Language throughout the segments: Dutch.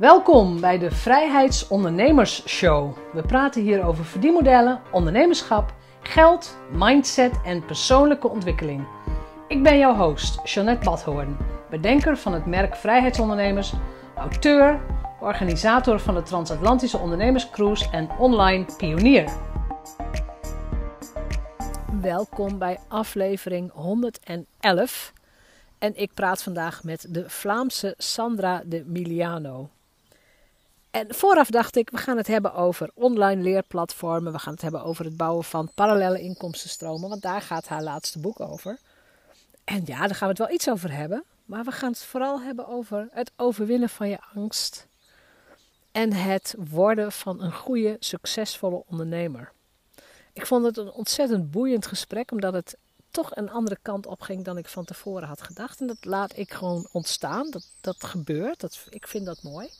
Welkom bij de Vrijheidsondernemers Show. We praten hier over verdienmodellen, ondernemerschap, geld, mindset en persoonlijke ontwikkeling. Ik ben jouw host, Jeanette Badhoorn, bedenker van het merk Vrijheidsondernemers, auteur, organisator van de Transatlantische Ondernemerscruise en online pionier. Welkom bij aflevering 111. En ik praat vandaag met de Vlaamse Sandra de Miliano. En vooraf dacht ik, we gaan het hebben over online leerplatformen. We gaan het hebben over het bouwen van parallele inkomstenstromen. Want daar gaat haar laatste boek over. En ja, daar gaan we het wel iets over hebben. Maar we gaan het vooral hebben over het overwinnen van je angst. En het worden van een goede, succesvolle ondernemer. Ik vond het een ontzettend boeiend gesprek, omdat het toch een andere kant op ging dan ik van tevoren had gedacht. En dat laat ik gewoon ontstaan. Dat, dat gebeurt. Dat, ik vind dat mooi.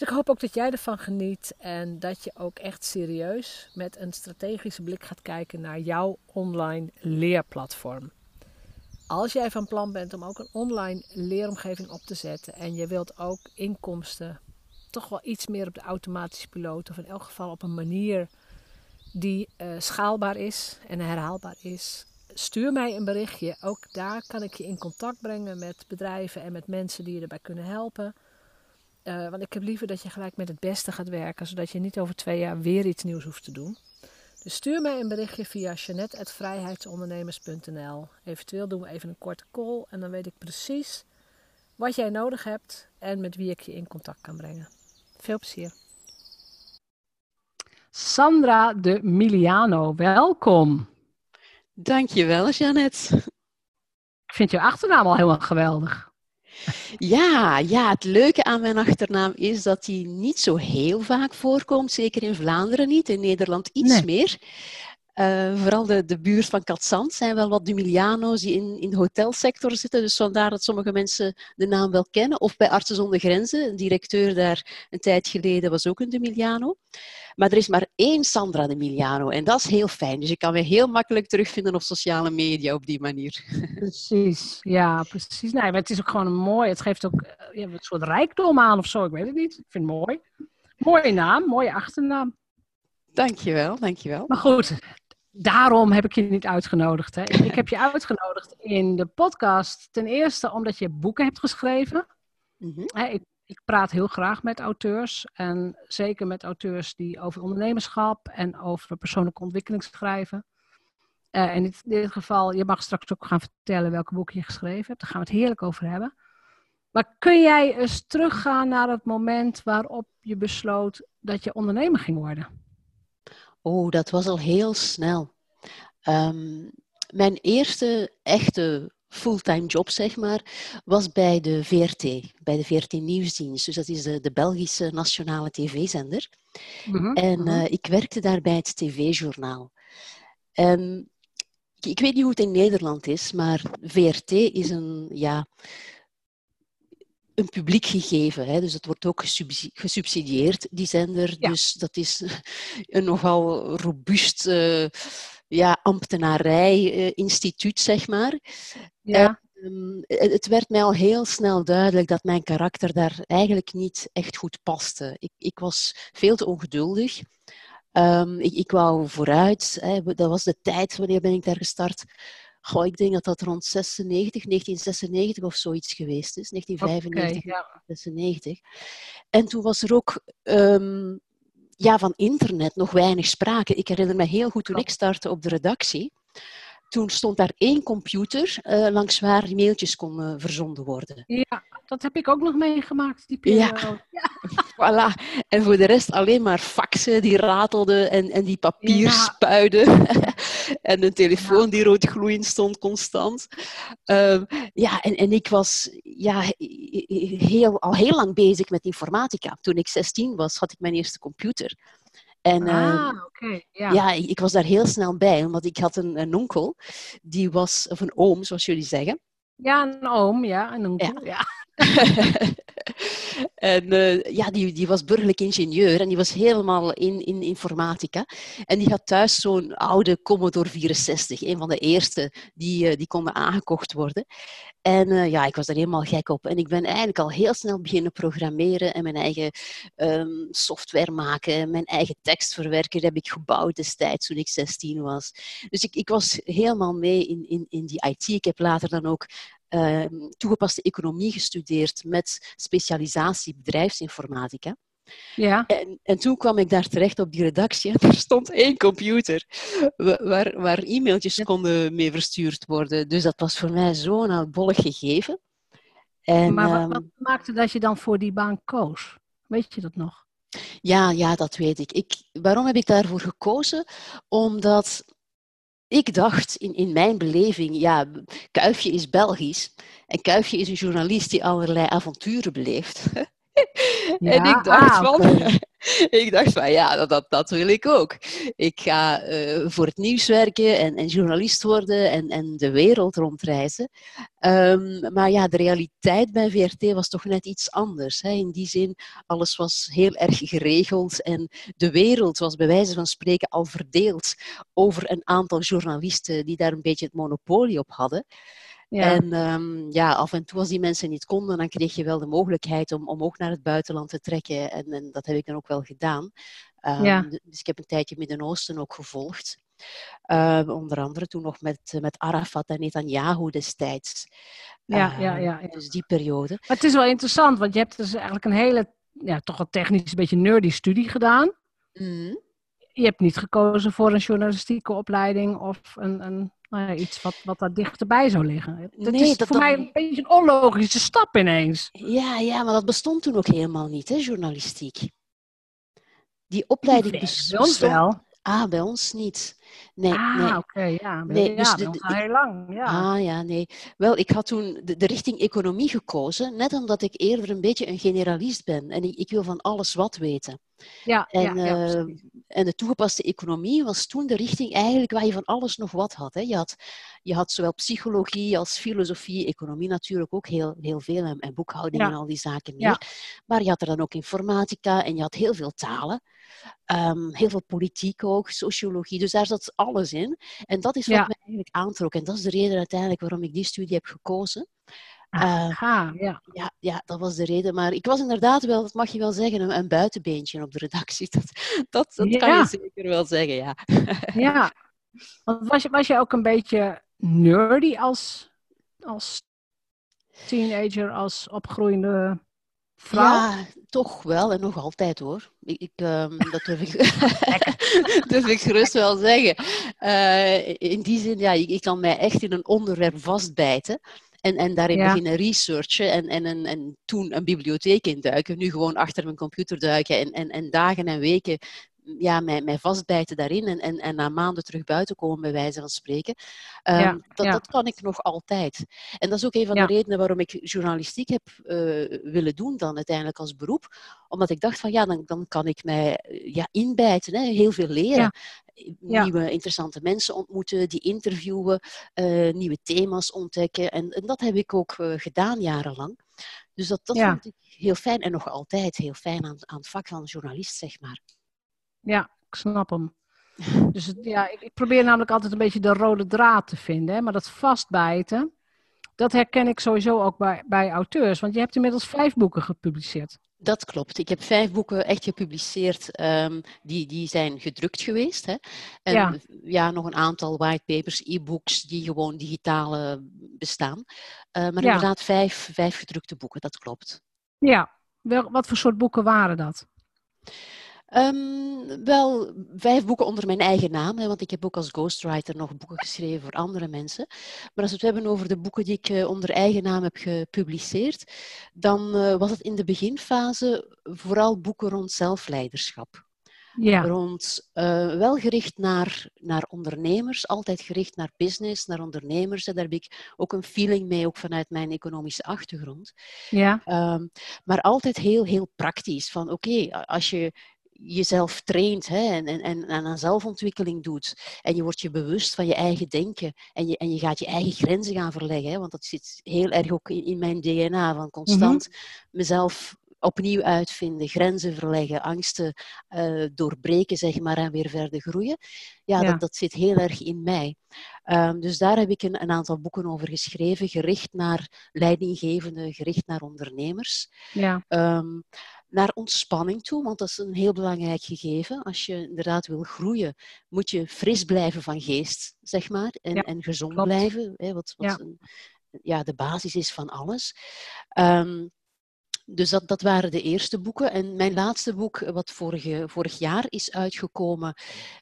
Dus ik hoop ook dat jij ervan geniet en dat je ook echt serieus met een strategische blik gaat kijken naar jouw online leerplatform. Als jij van plan bent om ook een online leeromgeving op te zetten en je wilt ook inkomsten toch wel iets meer op de automatische piloot of in elk geval op een manier die uh, schaalbaar is en herhaalbaar is, stuur mij een berichtje. Ook daar kan ik je in contact brengen met bedrijven en met mensen die je erbij kunnen helpen. Uh, want ik heb liever dat je gelijk met het beste gaat werken, zodat je niet over twee jaar weer iets nieuws hoeft te doen. Dus stuur mij een berichtje via jeanette.vrijheidsondernemers.nl. Eventueel doen we even een korte call en dan weet ik precies wat jij nodig hebt en met wie ik je in contact kan brengen. Veel plezier. Sandra de Miliano, welkom. Dankjewel, Jeannette. Ik vind je achternaam al helemaal geweldig. Ja, ja, het leuke aan mijn achternaam is dat die niet zo heel vaak voorkomt. Zeker in Vlaanderen niet, in Nederland iets meer. Uh, vooral de, de buurt van Katzand zijn wel wat Dumiliano's die in, in de hotelsector zitten. Dus vandaar dat sommige mensen de naam wel kennen. Of bij Artsen zonder Grenzen, een directeur daar een tijd geleden was ook een Dumiliano. Maar er is maar één Sandra de Miliano en dat is heel fijn. Dus je kan me heel makkelijk terugvinden op sociale media op die manier. Precies, ja, precies. Nee, maar het is ook gewoon een mooi, het geeft ook eh, ja, een soort rijkdom aan of zo, ik weet het niet. Ik vind het mooi. Mooie naam, mooie achternaam. Dankjewel, dankjewel. Maar goed, daarom heb ik je niet uitgenodigd. Hè. Ik heb je uitgenodigd in de podcast ten eerste omdat je boeken hebt geschreven. Mm -hmm. ik ik praat heel graag met auteurs. En zeker met auteurs die over ondernemerschap en over persoonlijke ontwikkeling schrijven. Uh, en in dit geval, je mag straks ook gaan vertellen welke boeken je geschreven hebt. Daar gaan we het heerlijk over hebben. Maar kun jij eens teruggaan naar het moment waarop je besloot dat je ondernemer ging worden? Oh, dat was al heel snel. Um, mijn eerste echte fulltime job, zeg maar, was bij de VRT, bij de VRT Nieuwsdienst. Dus dat is de, de Belgische nationale tv-zender. Mhm, en uh, ik werkte daar bij het tv-journaal. En ik, ik, weet niet hoe het in Nederland is, maar VRT is een, ja, een publiek gegeven. Hè? Dus het wordt ook gesubsidieerd, die zender. Ja. Dus dat is een nogal robuust... Uh, ja, ambtenarij-instituut, zeg maar. Ja. Um, het werd mij al heel snel duidelijk dat mijn karakter daar eigenlijk niet echt goed paste. Ik, ik was veel te ongeduldig. Um, ik, ik wou vooruit. Hè. Dat was de tijd, wanneer ben ik daar gestart? Goh, ik denk dat dat rond 96, 1996 of zoiets geweest is. 1995, okay, ja. 96. En toen was er ook um, ja, van internet nog weinig sprake. Ik herinner me heel goed toen ik startte op de redactie. Toen stond daar één computer uh, langs waar mailtjes konden verzonden worden. Ja, dat heb ik ook nog meegemaakt, die periode. Ja. ja. voilà. En voor de rest alleen maar faxen die ratelden en, en die papier ja. spuiden. en een telefoon ja. die roodgloeiend stond constant. Uh, ja, en, en ik was ja, heel, al heel lang bezig met informatica. Toen ik 16 was, had ik mijn eerste computer. En ah, okay, ja. ja, ik was daar heel snel bij, want ik had een, een onkel, die was, of een oom, zoals jullie zeggen. Ja, een oom, ja, een onkel, ja. en uh, ja, die, die was burgerlijk ingenieur en die was helemaal in, in informatica. En die had thuis zo'n oude Commodore 64, een van de eerste die, uh, die konden aangekocht worden. En uh, ja, ik was er helemaal gek op. En ik ben eigenlijk al heel snel beginnen programmeren en mijn eigen um, software maken, mijn eigen tekst verwerken. Dat heb ik gebouwd destijds toen ik 16 was. Dus ik, ik was helemaal mee in, in, in die IT. Ik heb later dan ook uh, toegepaste economie gestudeerd met specialisatie bedrijfsinformatica. Ja. En, en, toen kwam ik daar terecht op die redactie en er stond één computer waar, waar e-mailtjes konden mee verstuurd worden. Dus dat was voor mij zo'n oudbollig gegeven. En, maar wat, wat, ehm, maakte dat je dan voor die baan koos? Weet je dat nog? Ja, ja dat weet ik. ik. Waarom heb ik daarvoor gekozen? Omdat ik dacht in, in mijn beleving, ja, Kuifje is Belgisch. En Kuifje is een journalist die allerlei avonturen beleeft. en ik dacht ah, van, ik dacht van ja, dat, dat wil ik ook. Ik ga uh, voor het nieuws werken en, en journalist worden en, en de wereld rondreizen. Um, maar ja, de realiteit bij VRT was toch net iets anders. Hè. In die zin, alles was heel erg geregeld en de wereld was bij wijze van spreken al verdeeld over een aantal journalisten die daar een beetje het monopolie op hadden. Ja. En um, ja, af en toe als die mensen niet konden, dan kreeg je wel de mogelijkheid om, om ook naar het buitenland te trekken. En, en dat heb ik dan ook wel gedaan. Um, ja. Dus ik heb een tijdje Midden-Oosten ook gevolgd. Uh, onder andere toen nog met, met Arafat en Netanyahu destijds. Ja, uh, ja, ja, ja, Dus die periode. Maar het is wel interessant, want je hebt dus eigenlijk een hele, ja, toch wel technisch, een beetje nerdy studie gedaan. Mm. Je hebt niet gekozen voor een journalistieke opleiding of een, een nou ja, iets wat, wat daar dichterbij zou liggen. Dat nee, is dat voor mij een beetje een onlogische stap ineens. Ja, ja, maar dat bestond toen ook helemaal niet, hè, journalistiek. Die opleiding bestond wel. Ah, bij ons niet. Nee, ah, nee. oké, ja. Nee, dus de, heel lang, ja. Ah, ja, nee. Wel, ik had toen de, de, richting economie gekozen, net omdat ik eerder een beetje een generalist ben. En ik, ik wil van alles wat weten. Ja, en, ja, ja uh, en de toegepaste economie was toen de richting eigenlijk waar je van alles nog wat had. Hè. Je, had je had zowel psychologie als filosofie, economie natuurlijk ook heel, heel veel, en, en boekhouding en al die zaken meer. Maar je had er dan ook informatica en je had heel veel talen. Um, heel veel politiek ook, sociologie. Dus daar zat alles in. En dat is wat mij eigenlijk aantrok. En dat is de reden uiteindelijk waarom ik die studie heb gekozen. Uh, ja. ja. Ja, dat was de reden. Maar ik was inderdaad wel, dat mag je wel zeggen, een, een buitenbeentje op de redactie. Dat, dat, dat kan je zeker wel zeggen, ja. Ja. Want was je, was je ook een beetje nerdy als, als teenager, als opgroeiende vrouw? Ja, toch wel. En nog altijd hoor. Ik, ik um, dat durf ik, durf ik gerust wel zeggen. Uh, in die zin, ja, ik, ik kan mij echt in een onderwerp vastbijten. En, en daarin ja. beginnen researchen en, en, en, en toen een bibliotheek induiken. Nu gewoon achter mijn computer duiken en, en, en dagen en weken ja, mij, mij vastbijten daarin en, en, en na maanden terug buiten komen, bij wijze van spreken. Um, ja, dat, ja. dat kan ik nog altijd. En dat is ook een van de redenen waarom ik journalistiek heb uh, willen doen dan uiteindelijk als beroep. Omdat ik dacht van ja, dan, dan kan ik mij ja, inbijten, hè, heel veel leren. Nieuwe interessante mensen ontmoeten, die interviewen, uh, nieuwe thema's ontdekken. En, en, dat heb ik ook uh, gedaan jarenlang. Dus dat, dat vond ik heel fijn en nog altijd heel fijn aan, aan het vak van journalist, zeg maar. Ja, ik snap hem. Dus het, ja, ik, ik, probeer namelijk altijd een beetje de rode draad te vinden. Hè? Maar dat vastbijten, dat herken ik sowieso ook bij, bij auteurs. Want je hebt inmiddels vijf boeken gepubliceerd. Dat klopt. Ik heb vijf boeken echt gepubliceerd. Um, die, die zijn gedrukt geweest. Hè? En ja. ja nog een aantal whitepapers, e-books die gewoon digitaal uh, bestaan. Uh, maar ja. inderdaad vijf, vijf gedrukte boeken, dat klopt. Ja, Wel, wat voor soort boeken waren dat? Um, wel, vijf boeken onder mijn eigen naam, hè, want ik heb ook als ghostwriter nog boeken geschreven voor andere mensen. Maar als we het hebben over de boeken die ik uh, onder eigen naam heb gepubliceerd, dan uh, was het in de beginfase vooral boeken rond zelfleiderschap. Ja. Rond, uh, wel gericht naar, naar ondernemers, altijd gericht naar business, naar ondernemers. Daar heb ik ook een feeling mee, ook vanuit mijn economische achtergrond. Ja. Um, maar altijd heel, heel praktisch. Van oké, okay, als je jezelf traint hè, en, en, en aan zelfontwikkeling doet. En je wordt je bewust van je eigen denken. En je, en je gaat je eigen grenzen gaan verleggen. Hè, want dat zit heel erg ook in, in mijn DNA. Van constant mhm. mezelf opnieuw uitvinden, grenzen verleggen, angsten uh, doorbreken, zeg maar, en weer verder groeien. Ja, Dat, dat zit heel erg in mij. Um, dus daar heb ik een, een, aantal boeken over geschreven, gericht naar leidinggevenden, gericht naar ondernemers. Ja. Um, naar ontspanning toe, want dat is een heel belangrijk gegeven. Als je inderdaad wil groeien, moet je fris blijven van geest, zeg maar, en, en gezond blijven, hè, wat, wat ja. Een, ja, de basis is van alles. Um, dus dat, dat waren de eerste boeken. En mijn laatste boek, wat vorige, vorig jaar is uitgekomen,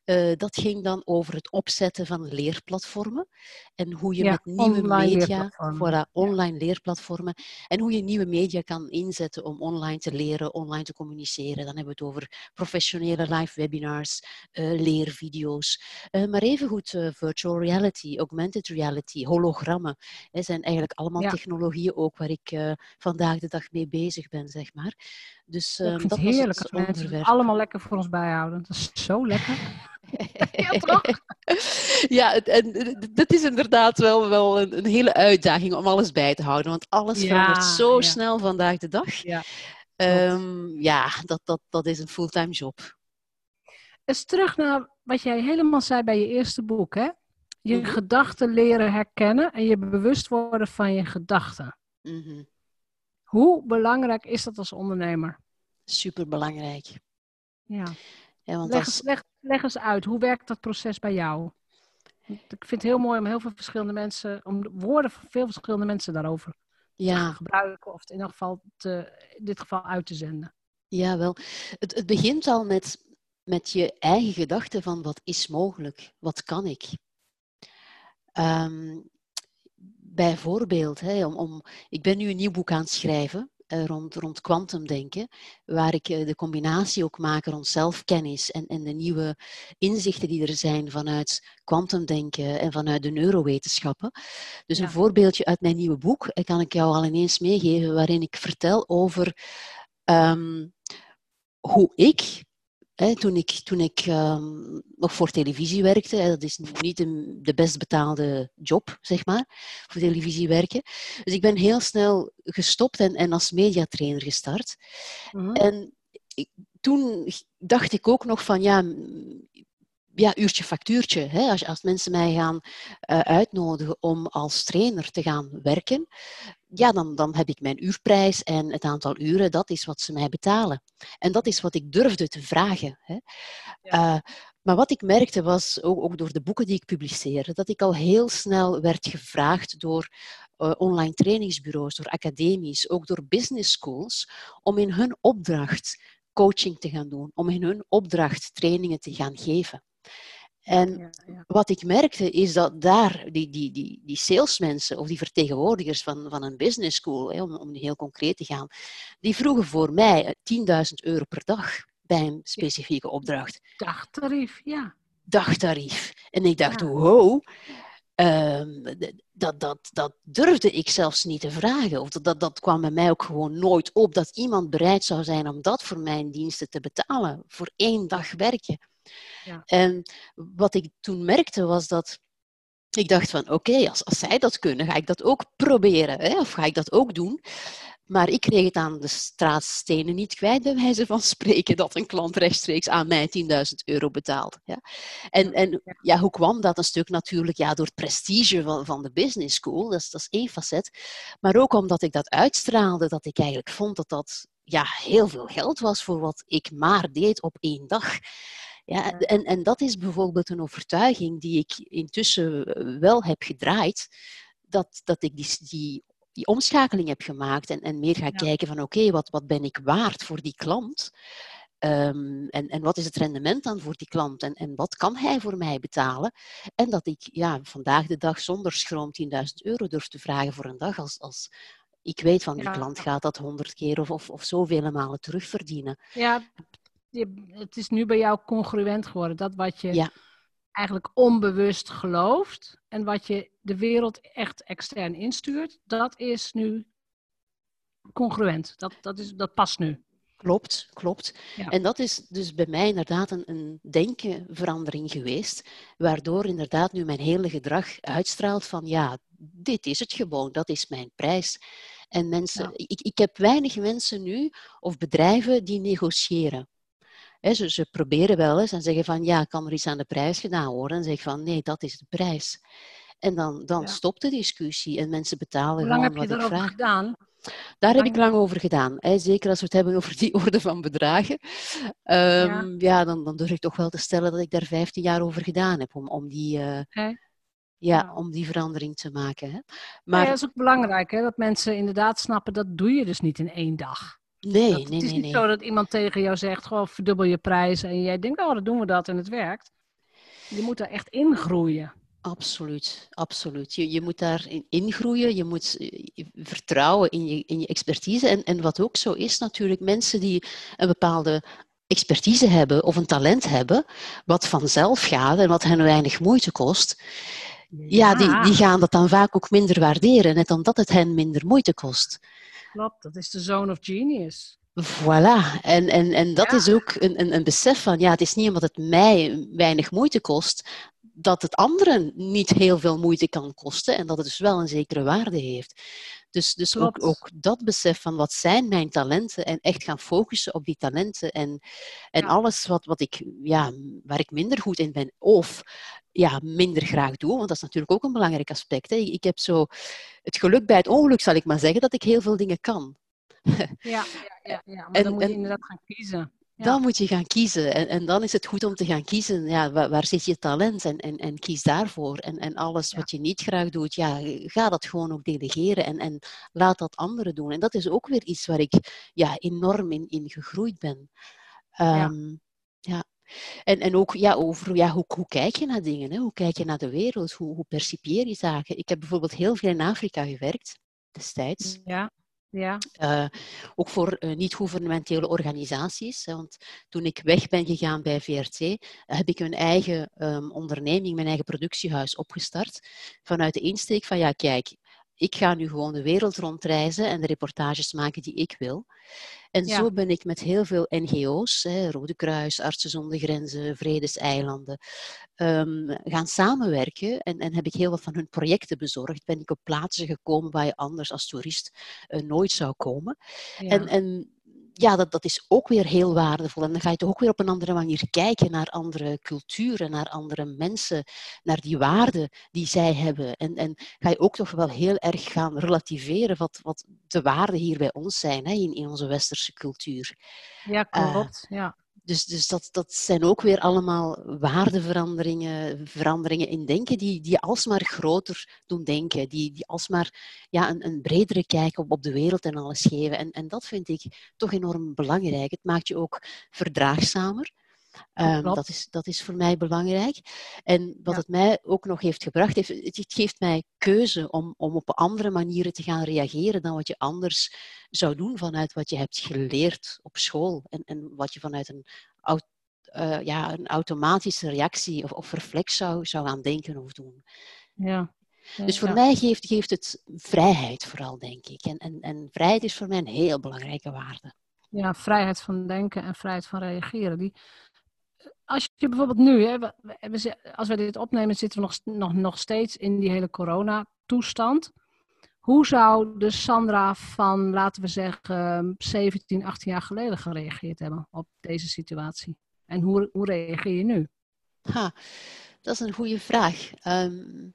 uh, dat ging dan over het opzetten van leerplatformen. En hoe je met nieuwe media, voilà, online leerplatformen, en hoe je nieuwe media kan inzetten om online te leren, online te communiceren. Dan hebben we het over professionele live webinars, uh, leervideo's, uh, maar evengoed virtual reality, augmented reality, hologrammen. Dat zijn eigenlijk allemaal technologieën ook waar ik vandaag de dag mee bezig ben, zeg maar. Dus uh, dat heerlijk mensen het allemaal lekker voor ons bijhouden. Dat is zo lekker. ja, toch? ja, en dat is inderdaad wel, wel een, een, hele uitdaging om alles bij te houden. Want alles verandert zo snel vandaag de dag. Ja, um, ja dat, dat, dat is een fulltime job. Eens terug naar wat jij helemaal zei bij je eerste boek, hè? Je mm gedachten leren herkennen en je bewust worden van je gedachten. Mm hoe belangrijk is dat als ondernemer? Superbelangrijk. Ja. ja want leg, als... leg, leg eens uit, hoe werkt dat proces bij jou? Ik vind het heel mooi om heel veel verschillende mensen, om woorden van veel verschillende mensen daarover ja. te gebruiken, of in ieder geval te, in dit geval uit te zenden. Ja, wel. Het, het begint al met, met je eigen gedachten van wat is mogelijk, wat kan ik. Um, bijvoorbeeld, hè, om, om, ik ben nu een nieuw boek aan het schrijven uh, rond, rond kwantumdenken, waar ik uh, de combinatie ook maak rond zelfkennis en, en de nieuwe inzichten die er zijn vanuit kwantumdenken en vanuit de neurowetenschappen. Dus een voorbeeldje uit mijn nieuwe boek uh, kan ik jou al ineens meegeven, waarin ik vertel over um, hoe ik toen ik, toen ik um, nog voor televisie werkte, hè, dat is niet de, de best betaalde job, zeg maar, voor televisie werken. Dus ik ben heel snel gestopt en, en als mediatrainer gestart. Mm En ik, toen dacht ik ook nog van, ja, ja, uurtje factuurtje. Hè? Als, als mensen mij gaan uh, uitnodigen om als trainer te gaan werken, ja, dan, dan heb ik mijn uurprijs en het aantal uren, dat is wat ze mij betalen. En dat is wat ik durfde te vragen. Hè? Uh, maar wat ik merkte was, ook, ook, door de boeken die ik publiceerde, dat ik al heel snel werd gevraagd door uh, online trainingsbureaus, door academies, ook door business schools, om in hun opdracht coaching te gaan doen, om in hun opdracht trainingen te gaan geven. En wat ik merkte is dat daar die, die, die, die salesmensen of die vertegenwoordigers van, van een business school, hè, om, om heel concreet te gaan, die vroegen voor mij 10.000 euro per dag bij een specifieke opdracht. Dagtarief, ja. Dagtarief. En ik dacht, wow, um, dat, dat, dat durfde ik zelfs niet te vragen. Of dat, dat, dat kwam bij mij ook gewoon nooit op, dat iemand bereid zou zijn om dat voor mijn diensten te betalen, voor één dag werken. Ja. En wat ik toen merkte was dat ik dacht van oké, als, als zij dat kunnen, ga ik dat ook proberen. Hè? Of ga ik dat ook doen. Maar ik kreeg het aan de straatstenen niet kwijt, bij wijze van spreken, dat een klant rechtstreeks aan mij 10.000 euro betaalt. Ja. En, en ja, hoe kwam dat? Een stuk natuurlijk ja, door het prestige van, van de business school, dat is, dat is één facet. Maar ook omdat ik dat uitstraalde, dat ik eigenlijk vond dat dat ja, heel veel geld was voor wat ik maar deed op één dag. Ja, en, en dat is bijvoorbeeld een overtuiging die ik intussen eh, wel heb gedraaid, dat, dat ik die, die, die omschakeling heb gemaakt en, en meer ga kijken van oké, wat, wat ben ik waard voor die klant? Um, en, en wat is het rendement dan voor die klant? En, en wat kan hij voor mij betalen? En dat ik ja, vandaag de dag zonder schroom 10.000 euro durf te vragen voor een dag als, als, ik weet van die klant gaat dat honderd keer of, of, of zoveel malen terugverdienen. Ja, het is nu bij jou congruent geworden. Dat wat je eigenlijk onbewust gelooft en wat je de wereld echt extern instuurt, dat is nu congruent. Dat, dat, is, dat past nu. Klopt, klopt. En dat is dus bij mij inderdaad een, een denkenverandering geweest, waardoor inderdaad nu mijn hele gedrag uitstraalt van ja, dit is het gewoon, dat is mijn prijs. En mensen, ik, ik heb weinig mensen nu of bedrijven die negociëren. Ze, ze, proberen wel eens en zeggen van ja, kan er iets aan de prijs gedaan worden? En zeggen van nee, dat is de prijs. En dan, dan stopt de discussie en mensen betalen Hoe lang heb je daarover gedaan? Daar heb ik lang over gedaan. Hè. Zeker als we het hebben over die orde van bedragen. Um, ja, dan, dan, durf ik toch wel te stellen dat ik daar 15 jaar over gedaan heb om, om, die, uh, ja, om die verandering te maken. Hè. Maar ja, dat is ook belangrijk, hè, dat mensen inderdaad snappen dat doe je dus niet in één dag. Nee, dat, nee, nee. Het is niet nee. zo dat iemand tegen jou zegt, gewoon verdubbel je prijs en jij denkt, oh, dan doen we dat en het werkt. Je moet er echt ingroeien. Absoluut, absoluut. Je, je moet daarin ingroeien, je moet eh, vertrouwen in je, in je expertise. En, en wat ook zo is natuurlijk, mensen die een bepaalde expertise hebben of een talent hebben, wat vanzelf gaat en wat hen weinig moeite kost, ja, die, die gaan dat dan vaak ook minder waarderen, net omdat het hen minder moeite kost. Klopt, dat is de zone of genius. Voilà, en, en, en dat is ook een, een, een besef van, ja, het is niet omdat het mij weinig moeite kost, dat het anderen niet heel veel moeite kan kosten en dat het dus wel een zekere waarde heeft. Dus, dus ook, ook, dat besef van wat zijn mijn talenten en echt gaan focussen op die talenten en, en alles wat, wat ik, ja, waar ik minder goed in ben of ja, minder graag doe, want dat is natuurlijk ook een belangrijk aspect. Hè. Ik heb zo het geluk bij het ongeluk, zal ik maar zeggen, dat ik heel veel dingen kan. Ja, ja, ja, ja. maar en, dan moet je inderdaad gaan kiezen. Dan moet je gaan kiezen. En, en dan is het goed om te gaan kiezen. Ja, waar, waar zit je talent? En, en, en kies daarvoor. En, en alles wat je niet graag doet, ja, ga dat gewoon ook delegeren. En, en laat dat anderen doen. En dat is ook weer iets waar ik ja, enorm in, in gegroeid ben. ja. Ehm. En, en ook ja, over ja, hoe, hoe kijk je naar dingen? Hè? Hoe kijk je naar de wereld? Hoe, hoe percipieer je zaken? Ik heb bijvoorbeeld heel veel in Afrika gewerkt destijds. Ja. Ja. Uh, ook voor uh, niet-governementele organisaties. Hè, want toen ik weg ben gegaan bij VRT, uh, heb ik mijn eigen um, onderneming, mijn eigen productiehuis opgestart. Vanuit de insteek van, ja kijk, ik ga nu gewoon de wereld rondreizen en de reportages maken die ik wil. En zo ben ik met heel veel NGO's, hè, Rode Kruis, Artsen zonder Grenzen, Vredeseilanden, um, gaan samenwerken. En, en heb ik heel wat van hun projecten bezorgd. Ben ik op plaatsen gekomen waar je anders als toerist uh, nooit zou komen. Ja. En, en ja, dat, dat is ook weer heel waardevol. En dan ga je toch ook weer op een andere manier kijken naar andere culturen, naar andere mensen, naar die waarden die zij hebben. En, en ga je ook toch wel heel erg gaan relativeren wat, wat de waarden hier bij ons zijn, hè, in, in onze westerse cultuur. Ja, klopt. Uh, ja. Dus, dus dat, dat zijn ook weer allemaal waardeveranderingen, veranderingen in denken die, die alsmaar groter doen denken, die, die alsmaar ja, een, een bredere kijk op, op de wereld en alles geven. En, en dat vind ik toch enorm belangrijk. Het maakt je ook verdraagzamer. Um, dat, is, dat is voor mij belangrijk. En wat ja. het mij ook nog heeft gebracht, heeft, het geeft mij keuze om, om op andere manieren te gaan reageren dan wat je anders zou doen vanuit wat je hebt geleerd op school en, en wat je vanuit een, uh, ja, een automatische reactie of, of reflex zou, zou gaan denken of doen. Ja. Dus voor ja. mij geeft, geeft het vrijheid vooral, denk ik. En, en, en vrijheid is voor mij een heel belangrijke waarde. Ja, vrijheid van denken en vrijheid van reageren. Die, als je bijvoorbeeld nu, hè, als we dit opnemen, zitten we nog, nog, nog steeds in die hele corona-toestand. Hoe zou de Sandra van, laten we zeggen, 17, 18 jaar geleden gereageerd hebben op deze situatie? En hoe, hoe reageer je nu? Ha, dat is een goede vraag. Um,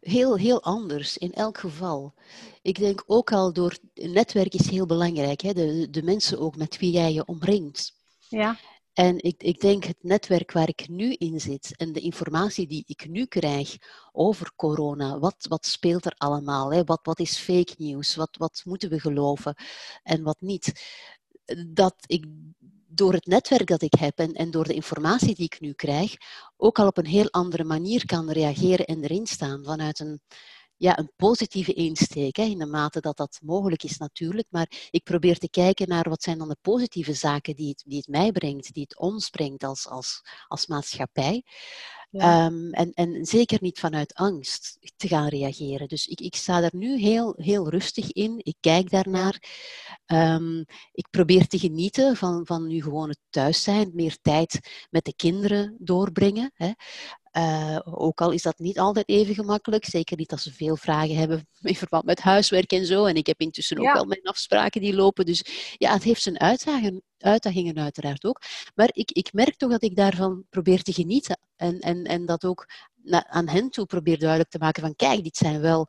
heel, heel anders in elk geval. Ik denk ook al door, netwerk is heel belangrijk, hè? De, de mensen ook met wie jij je omringt. Ja. En ik, ik denk het netwerk waar ik nu in zit en de informatie die ik nu krijg over corona, wat, wat speelt er allemaal? Hè? Wat, wat is fake news? Wat, wat moeten we geloven en wat niet? Dat ik door het netwerk dat ik heb en, en door de informatie die ik nu krijg, ook al op een heel andere manier kan reageren en erin staan vanuit een, ja, een positieve insteek, hè, in de mate dat dat mogelijk is natuurlijk. Maar ik probeer te kijken naar wat zijn dan de positieve zaken die het, die het mij brengt, die het ons brengt als, als, als maatschappij. Ehm, en, en zeker niet vanuit angst te gaan reageren. Dus ik, ik sta daar nu heel, heel rustig in. Ik kijk daarnaar. Um, ik probeer te genieten van, van nu gewoon het thuis zijn, meer tijd met de kinderen doorbrengen. Hè. Uh, ook al is dat niet altijd even gemakkelijk, zeker niet als ze veel vragen hebben in verband met huiswerk en zo. En ik heb intussen ook wel mijn afspraken die lopen. Dus ja, het heeft zijn uitdagingen, uitdagingen uiteraard ook. Maar ik, ik merk toch dat ik daarvan probeer te genieten. En, en, en dat ook aan hen toe probeer duidelijk te maken van kijk, dit zijn wel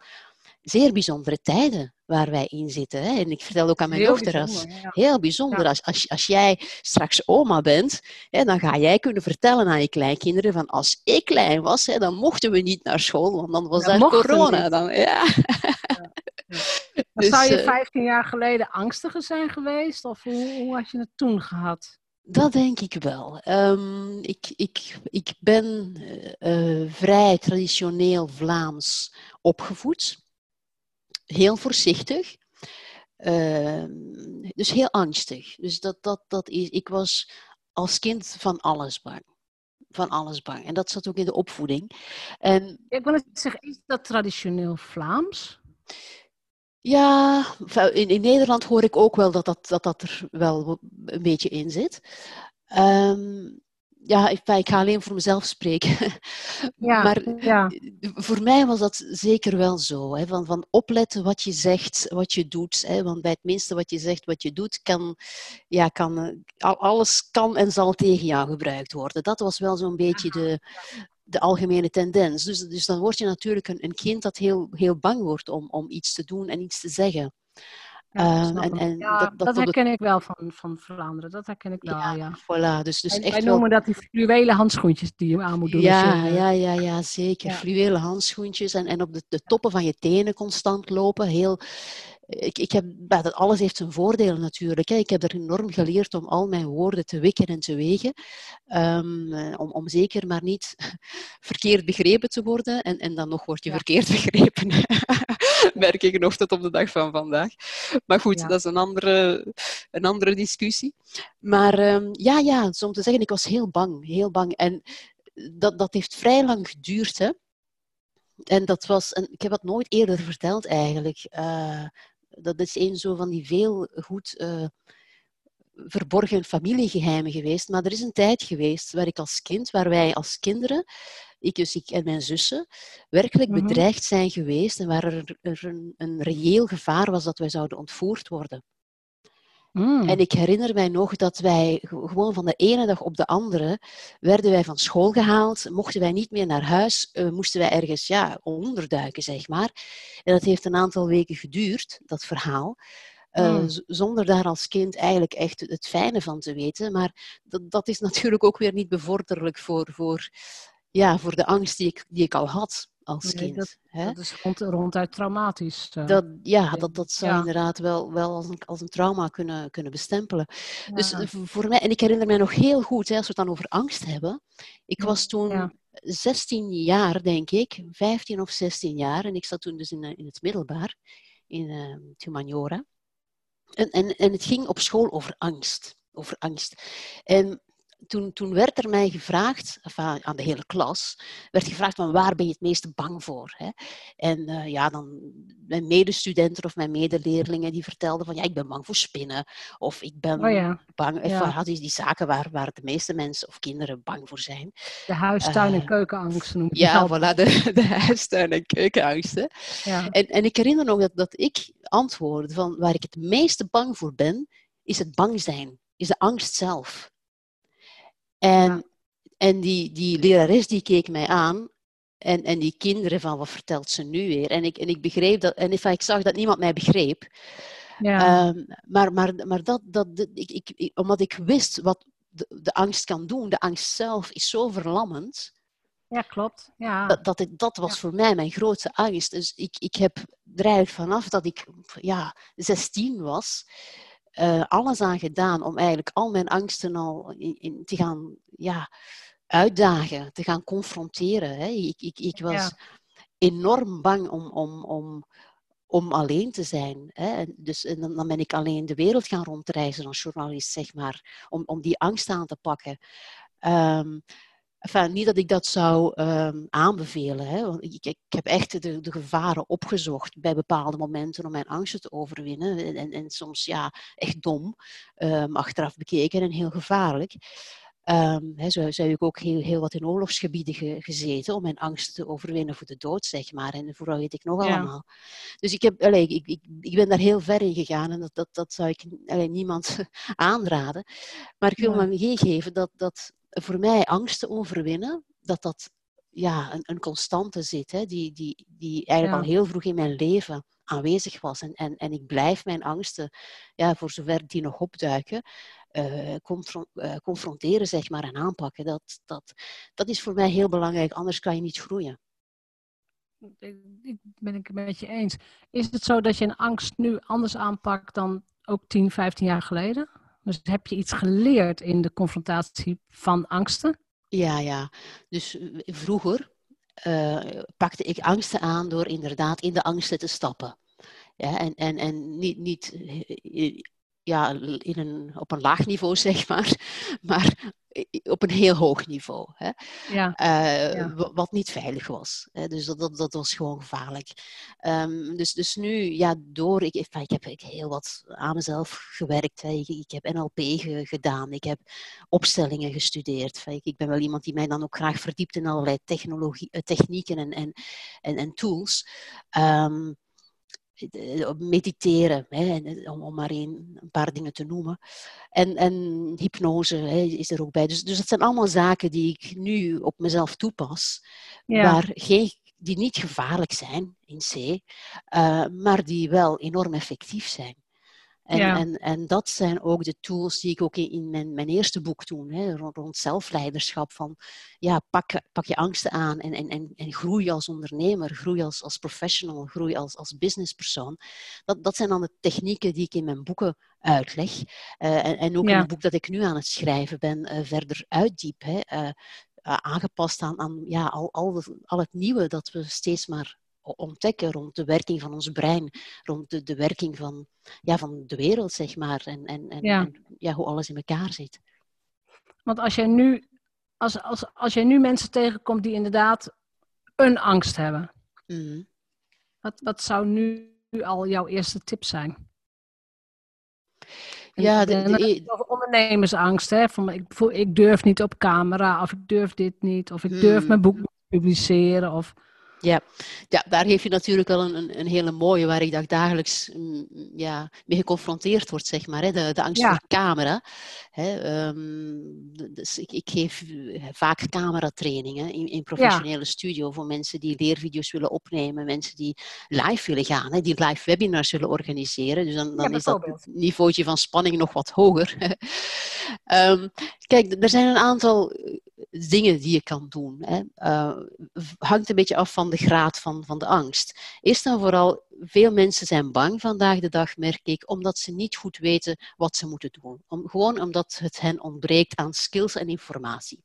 zeer bijzondere tijden waar wij in zitten. Hè. En ik vertel ook aan mijn dochter, als, heel bijzonder, als, als, als jij straks oma bent, hè, dan ga jij kunnen vertellen aan je kleinkinderen van als ik klein was, hè, dan mochten we niet naar school, want dan was daar corona. Dan, ja. Dus, zou je 15 eh, jaar geleden angstiger zijn geweest? Of hoe, hoe had je het toen gehad? Dat denk ik wel. Um, ik, ik, ik ben uh, vrij traditioneel Vlaams opgevoed heel voorzichtig. Uh, dus heel angstig. Dus dat, dat, dat is, ik was als kind van alles bang. Van alles bang. En dat zat ook in de opvoeding. En, ik wil het zeggen, is dat traditioneel Vlaams? Ja, in, in Nederland hoor ik ook wel dat dat, dat, dat er wel een beetje in zit. Um, ja, ik, ik, ga alleen voor mezelf spreken. Ja, maar ja. voor mij was dat zeker wel zo. Hè, van, van opletten wat je zegt, wat je doet. Hè, want bij het minste wat je zegt, wat je doet, kan, ja, kan, eh, alles kan en zal tegen jou gebruikt worden. Dat was wel zo'n beetje de, de algemene tendens. Dus, dus dan word je natuurlijk een, een kind dat heel, heel bang wordt om, om iets te doen en iets te zeggen. Ja, ehm, en, dat, dat, herken ik wel van, van Vlaanderen. Dat herken ik wel, ja. ja. Voilà, dus, dus echt wij noemen dat die fluwelen handschoentjes die je aan moet doen. Ja, ja, ja, ja, zeker. Ja. Fluwelen handschoentjes en, en op de, de toppen van je tenen constant lopen. Heel, ik, ik heb, dat alles heeft zijn voordelen natuurlijk. Hè. Ik heb er enorm geleerd om al mijn woorden te wikken en te wegen. Um, om, om zeker maar niet verkeerd begrepen te worden. En, en dan nog word je verkeerd begrepen. Merk ik nog tot op de dag van vandaag. Maar goed, dat is een andere, een andere discussie. Maar um, ja, ja, om te zeggen, ik was heel bang. Heel bang. En dat, dat heeft vrij lang geduurd. Hè. En dat was, en ik heb het nooit eerder verteld eigenlijk. Uh, dat is een zo van die veel goed uh, verborgen familiegeheimen geweest. Maar er is een tijd geweest waar ik als kind, waar wij als kinderen, ik dus ik en mijn zussen, werkelijk mhm. bedreigd zijn geweest en waar er, er een, een reëel gevaar was dat wij zouden ontvoerd worden. Mm. En ik herinner mij nog dat wij gewoon van de ene dag op de andere werden wij van school gehaald, mochten wij niet meer naar huis, uh, moesten wij ergens ja, onderduiken, zeg maar. En dat heeft een aantal weken geduurd, dat verhaal. Uh, Zonder daar als kind eigenlijk echt het fijne van te weten. Maar dat, dat is natuurlijk ook weer niet bevorderlijk voor, voor, ja, voor de angst die ik, die ik al had als kind. Dat, hè? dat is rond, ronduit traumatisch. Uh, dat, ja, dat, dat zou inderdaad wel, wel als, een, als een trauma kunnen, kunnen bestempelen. Dus voor mij, en ik herinner mij nog heel goed, hè, als we het dan over angst hebben. Ik was toen 16 jaar, denk ik, 15 of 16 jaar, en ik zat toen dus in, in het middelbaar, in uh, humaniora. En, en, en het ging op school over angst. Over angst. En toen, toen werd er mij gevraagd, enfin, aan de hele klas, werd gevraagd van waar ben je het meeste bang voor? Hè? En uh, ja, dan mijn medestudenten of mijn medeleerlingen die vertelden van ja, ik ben bang voor spinnen. Of ik ben oh ja. bang, ja. Enfin, die, die zaken waar, waar de meeste mensen of kinderen bang voor zijn. De huistuin- en uh, keukenangst noem je Ja, voilà, de, de huistuin- en keukenangsten. Ja. En, en ik herinner nog dat, dat ik antwoordde van waar ik het meeste bang voor ben, is het bang zijn. Is de angst zelf. En, en die, die lerares die keek mij aan en, en die kinderen van wat vertelt ze nu weer? En ik, en ik begreep dat, en ik zag dat niemand mij begreep. Ja. Um, maar maar, maar dat, dat, ik, ik, omdat ik wist wat de, de, angst kan doen, de angst zelf is zo verlammend. Ja, klopt. Ja. Dat, dat, dat was voor mij mijn grootste angst. Dus ik, ik heb er vanaf dat ik ja, 16 was, uh, alles aan gedaan om eigenlijk al mijn angsten al in, in te gaan ja, uitdagen, te gaan confronteren. Hè. Ik, ik, ik was enorm bang om, om, om, om alleen te zijn. Hè. En dus en dan ben ik alleen de wereld gaan rondreizen als journalist, zeg maar, om, om die angst aan te pakken. Um, Enfin, niet dat ik dat zou um, aanbevelen. Hè. Want ik, ik, heb echt de, de, gevaren opgezocht bij bepaalde momenten om mijn angsten te overwinnen. En, en soms ja, echt dom, um, achteraf bekeken en heel gevaarlijk. Um, he, zo, zo, heb ik ook heel, heel wat in oorlogsgebieden ge, gezeten om mijn angsten te overwinnen voor de dood, zeg maar. En vooral weet ik nog ja. allemaal. Dus ik, heb, allee, ik, ik, ik, ben daar heel ver in gegaan en dat, dat, dat zou ik allee, niemand aanraden. Maar ik wil ja. me meegeven dat, dat voor mij angsten overwinnen, dat dat ja, een, een constante zit, hè, die, die, die eigenlijk ja. al heel vroeg in mijn leven aanwezig was. En, en, en ik blijf mijn angsten, ja, voor zover die nog opduiken, uh, confron uh, confronteren zeg maar, en aanpakken. Dat, dat, dat is voor mij heel belangrijk, anders kan je niet groeien. Ik ben ik het met je eens. Is het zo dat je een angst nu anders aanpakt dan ook 10, 15 jaar geleden? Dus heb je iets geleerd in de confrontatie van angsten? Ja, ja. Dus vroeger uh, pakte ik angsten aan door inderdaad in de angsten te stappen. Ja, en, en, en niet, niet ja, in een, op een laag niveau, zeg maar, maar op een heel hoog niveau. Hè? Ja. Uh, ja. Wat niet veilig was. Hè? Dus dat, dat, dat, was gewoon gevaarlijk. Um, dus, dus nu, ja, door, ik, ik heb ik heel wat aan mezelf gewerkt. Hè? Ik, ik heb NLP ge, gedaan, ik heb opstellingen gestudeerd. Ik, ik ben wel iemand die mij dan ook graag verdiept in allerlei technologie, technieken en, en, en, en tools. Um, mediteren, hè, om, om maar een, een, paar dingen te noemen. En, en hypnose hè, is er ook bij. Dus, dus dat zijn allemaal zaken die ik nu op mezelf toepas, ja. waar geen, die niet gevaarlijk zijn in C, uh, maar die wel enorm effectief zijn. En, ja. en, en dat zijn ook de tools die ik ook in, mijn, mijn, eerste boek toen, hè, rond, rond, zelfleiderschap, van ja, pak, pak je angsten aan en, en, en, en groei als ondernemer, groei als, als professional, groei als, als businesspersoon. Dat, dat zijn dan de technieken die ik in mijn boeken uitleg. Uh, en, en ook ja. in het boek dat ik nu aan het schrijven ben, uh, verder uitdiep. Hè, uh, aangepast aan, aan ja, al, al, al het nieuwe dat we steeds maar ontdekken rond de werking van ons brein, rond de, de werking van, ja, van de wereld, zeg maar, en, en, en, ja. en ja, hoe alles in elkaar zit. Want als jij nu, als, als, als jij nu mensen tegenkomt die inderdaad een angst hebben, mm. wat, wat zou nu al jouw eerste tip zijn? Ja, de, de, de, ondernemersangst, hè? Van, ik, voel, ik durf niet op camera, of ik durf dit niet, of ik durf mm. mijn boek niet publiceren, of... Ja. ja, daar heeft je natuurlijk wel een, een hele mooie waar ik dagelijks mm, ja, mee geconfronteerd word, zeg maar. Hè? De, de angst ja. voor camera. Hè? Um, dus ik, ik, geef eh, vaak cameratrainingen in, in professionele ja. studio voor mensen die leervideo's willen opnemen, mensen die live willen gaan, hè? die live webinars willen organiseren. Dus dan, dan is dat niveautje van spanning nog wat hoger. um, kijk, er zijn een aantal dingen die je kan doen. Hè. Uh, hangt een beetje af van de graad van, van de angst. Eerst en vooral, veel mensen zijn bang vandaag de dag, merk ik, omdat ze niet goed weten wat ze moeten doen. Om, gewoon omdat het hen ontbreekt aan skills en informatie.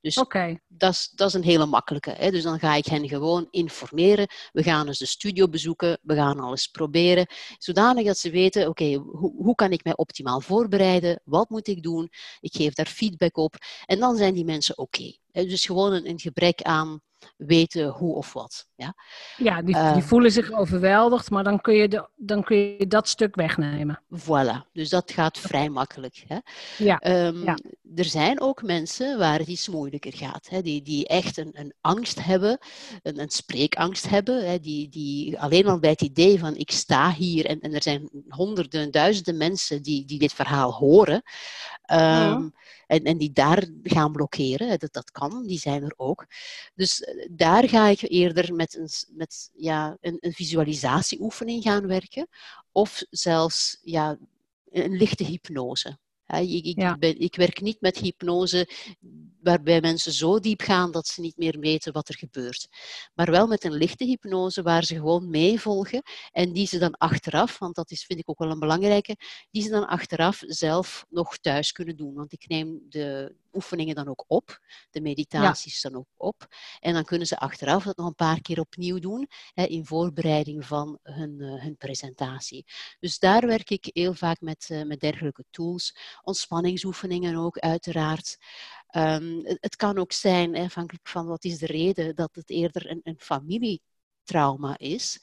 Dus okay. dat, is, dat is een hele makkelijke. Hè? Dus dan ga ik hen gewoon informeren. We gaan eens de studio bezoeken. We gaan alles proberen. Zodanig dat ze weten, oké, okay, hoe, hoe kan ik mij optimaal voorbereiden? Wat moet ik doen? Ik geef daar feedback op. En dan zijn die mensen oké. Okay. Dus gewoon een, een gebrek aan weten hoe of wat. Ja, ja die, uh, die voelen zich overweldigd, maar dan kun, je de, dan kun je dat stuk wegnemen. Voilà, dus dat gaat vrij makkelijk. Hè? Ja. Um, ja. Er zijn ook mensen waar het iets moeilijker gaat, hè? Die, die echt een, een angst hebben, een, een spreekangst hebben, hè? Die, die alleen al bij het idee van ik sta hier en, en er zijn honderden, duizenden mensen die, die dit verhaal horen. Um, ja. En, en die daar gaan blokkeren, dat, dat kan, die zijn er ook. Dus eh, daar ga ik eerder met een, met, ja, een, een visualisatieoefening gaan werken. Of zelfs ja, een lichte hypnose. Ik, ik, ja. ben, ik, werk niet met hypnose waarbij mensen zo diep gaan dat ze niet meer weten wat er gebeurt. Maar wel met een lichte hypnose waar ze gewoon meevolgen en die ze dan achteraf, want dat is, vind ik ook wel een belangrijke, die ze dan achteraf zelf nog thuis kunnen doen. Want ik neem de oefeningen dan ook op, de meditaties ja. dan ook op. En dan kunnen ze achteraf dat nog een paar keer opnieuw doen hè, in voorbereiding van hun, uh, hun presentatie. Dus daar werk ik heel vaak met, uh, met dergelijke tools. Ontspanningsoefeningen ook, uiteraard. Ehm, het, kan ook zijn, afhankelijk van wat is de reden, dat het eerder een, een familietrauma is.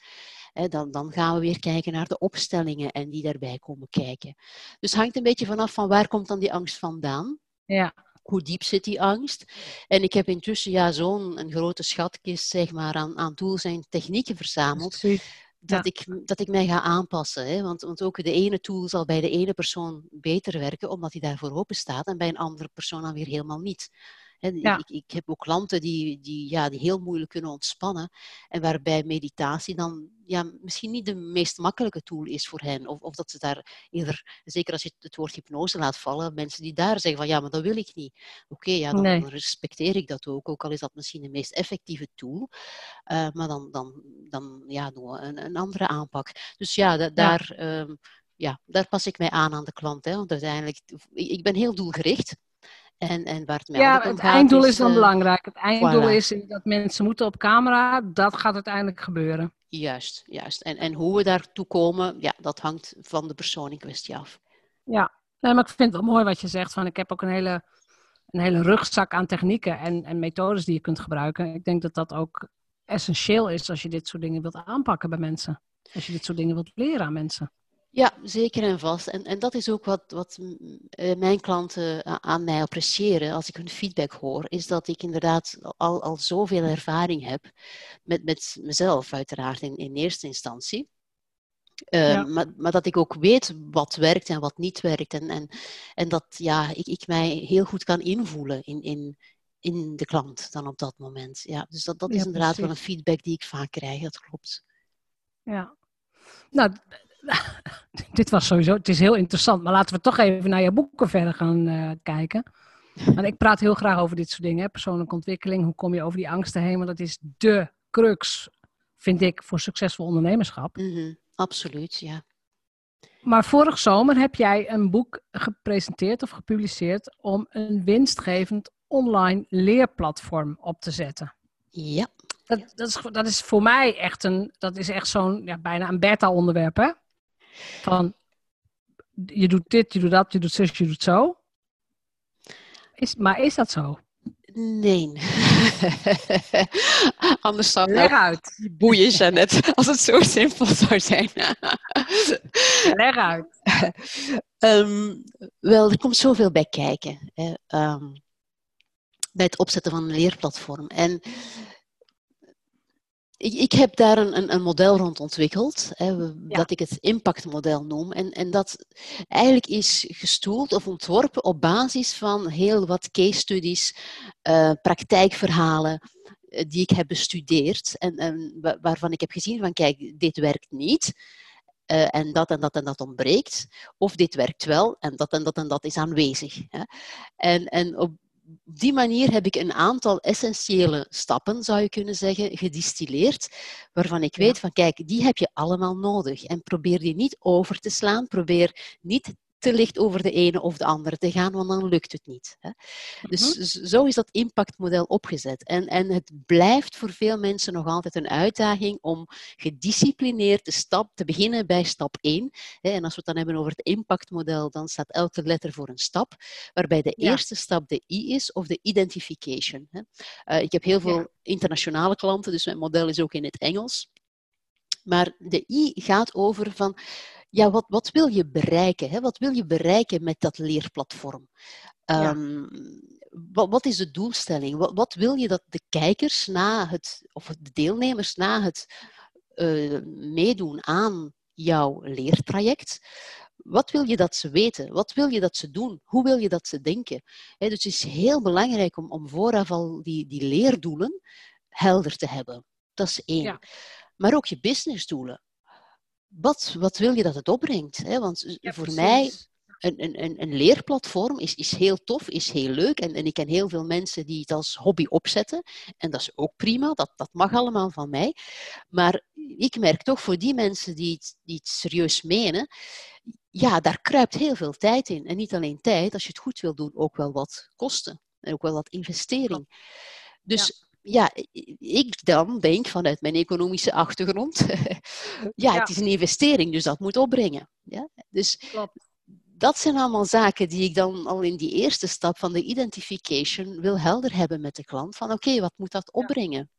dan, dan, gaan we weer kijken naar de opstellingen en die daarbij komen kijken. Dus het hangt een beetje vanaf van waar komt dan die angst vandaan. Ja. Hoe diep zit die angst? En ik heb intussen ja, zo'n grote schatkist zeg maar, aan, aan tools en technieken verzameld dat, ik, dat ik mij ga aanpassen. Hè? Want, want ook de ene tool zal bij de ene persoon beter werken, omdat hij daarvoor open staat, en bij een andere persoon dan weer helemaal niet. Ik, ik, heb ook klanten die, die, ja, die heel moeilijk kunnen ontspannen. En waarbij meditatie dan ja, misschien niet de meest makkelijke tool is voor hen. Of, of dat ze daar eerder, zeker als je het woord hypnose laat vallen, mensen die daar zeggen van ja, maar dat wil ik niet. Oké, ja, dan, respecteer ik dat ook. Ook al is dat misschien de meest effectieve tool. Uh, maar dan, dan, dan ja, doen we een, een andere aanpak. Dus ja, daar... Ehm, ja, daar pas ik mij aan aan de klant. Hè, want uiteindelijk, ik ben heel doelgericht. En, en waar het ja, het einddoel is, dan uh, belangrijk. Het einddoel is dat mensen moeten op camera. Dat gaat uiteindelijk gebeuren. Juist, juist. En, en hoe we daartoe komen, ja, dat hangt van de persoon in kwestie af. Ja, nee, maar ik vind het wel mooi wat je zegt. Van, ik heb ook een hele, een hele rugzak aan technieken en, en methodes die je kunt gebruiken. Ik denk dat dat ook essentieel is als je dit soort dingen wilt aanpakken bij mensen. Als je dit soort dingen wilt leren aan mensen. Ja, zeker en vast. En, en dat is ook wat, wat eh, mijn klanten aan mij appreciëren als ik hun feedback hoor, is dat ik inderdaad al, al zoveel ervaring heb met, met mezelf, uiteraard in, in eerste instantie. Uh, maar, maar, dat ik ook weet wat werkt en wat niet werkt. En, en, en dat ja, ik, ik mij heel goed kan invoelen in, in, in de klant dan op dat moment. Ja, dus dat, dat is inderdaad wel een feedback die ik vaak krijg, dat klopt. Ja, nou, dit was sowieso, het is heel interessant, maar laten we toch even naar je boeken verder gaan uh, kijken. Want ik praat heel graag over dit soort dingen, hè? persoonlijke ontwikkeling, hoe kom je over die angsten heen, want dat is de crux, vind ik, voor succesvol ondernemerschap. Mm Absoluut, ja. Maar vorig zomer heb jij een boek gepresenteerd of gepubliceerd om een winstgevend online leerplatform op te zetten. Ja. Dat, dat, is, dat is voor mij echt een, dat is echt zo'n, ja, bijna een beta-onderwerp, hè? Van, je doet dit, je doet dat, je doet zus, je doet zo. Is, maar is dat zo? Nee. Anders zou Leg uit. boeien, Janet, als het zo simpel zou zijn. Leg uit. Um, wel, er komt zoveel bij kijken. Hè. Um, bij het opzetten van een leerplatform. En ik, ik heb daar een, een, model rond ontwikkeld, hè, dat ik het impactmodel noem. En, en dat eigenlijk is gestoeld of ontworpen op basis van heel wat case studies, uh, praktijkverhalen uh, die ik heb bestudeerd en, en, waarvan ik heb gezien van kijk, dit werkt niet. Uh, en dat en dat en dat ontbreekt. Of dit werkt wel en dat en dat en dat is aanwezig. Hè. En, en op op die manier heb ik een aantal essentiële stappen, zou je kunnen zeggen, gedistilleerd, waarvan ik weet van kijk, die heb je allemaal nodig. En probeer die niet over te slaan, probeer niet te licht over de ene of de andere te gaan, want dan lukt het niet. Hè. Dus mhm. zo is dat impactmodel opgezet. En, en het blijft voor veel mensen nog altijd een uitdaging om gedisciplineerd de stap te beginnen bij stap 1. Hè. En als we het dan hebben over het impactmodel, dan staat elke letter voor een stap, waarbij de eerste stap de I is of de identification. Hè. Uh, ik heb heel veel internationale klanten, dus mijn model is ook in het Engels. Maar de I gaat over van ja, wat, wat wil je bereiken? Hè? Wat wil je bereiken met dat leerplatform? Um, wat, wat, is de doelstelling? Wat, wat, wil je dat de kijkers na het, of de deelnemers na het uh, meedoen aan jouw leertraject, wat wil je dat ze weten? Wat wil je dat ze doen? Hoe wil je dat ze denken? dus het is heel belangrijk om, om vooraf al die, die leerdoelen helder te hebben. Dat is één. Ja. Maar ook je businessdoelen wat, wat wil je dat het opbrengt? Hè? Want voor mij, een, een, een leerplatform is, is heel tof, is heel leuk. En, en ik ken heel veel mensen die het als hobby opzetten. En dat is ook prima, dat, dat mag allemaal van mij. Maar ik merk toch voor die mensen die het, die het serieus menen, ja, daar kruipt heel veel tijd in. En niet alleen tijd, als je het goed wil doen, ook wel wat kosten. En ook wel wat investering. Dus ja, ik dan denk vanuit mijn economische achtergrond, ja, het is een investering, dus dat moet opbrengen. Ja? Dus dat zijn allemaal zaken die ik dan al in die eerste stap van de identification wil helder hebben met de klant. Van oké, wat moet dat opbrengen?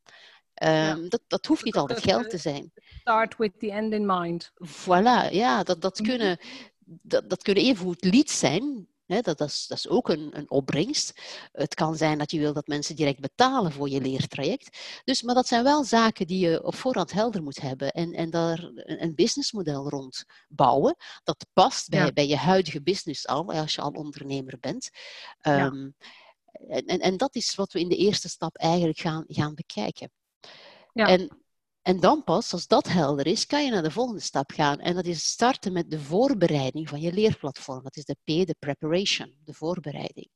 Um, dat, dat hoeft niet altijd geld te zijn. Start with the end in mind. Voilà, ja, dat, dat, Mhm. kunnen, dat, dat kunnen even goed leads zijn. Dat, dat, is, dat is ook een, een opbrengst. Het kan zijn dat je wil dat mensen direct betalen voor je leertraject. Dus, maar dat zijn wel zaken die je op voorhand helder moet hebben en, en daar een, businessmodel rond bouwen. Dat past bij, Ja. bij je huidige business al, als je al ondernemer bent. Ja. Ehm, en, en, en dat is wat we in de eerste stap eigenlijk gaan, gaan bekijken. Ja. En, en dan pas, als dat helder is, kan je naar de volgende stap gaan. En dat is starten met de voorbereiding van je leerplatform. Dat is de P, de preparation, de voorbereiding.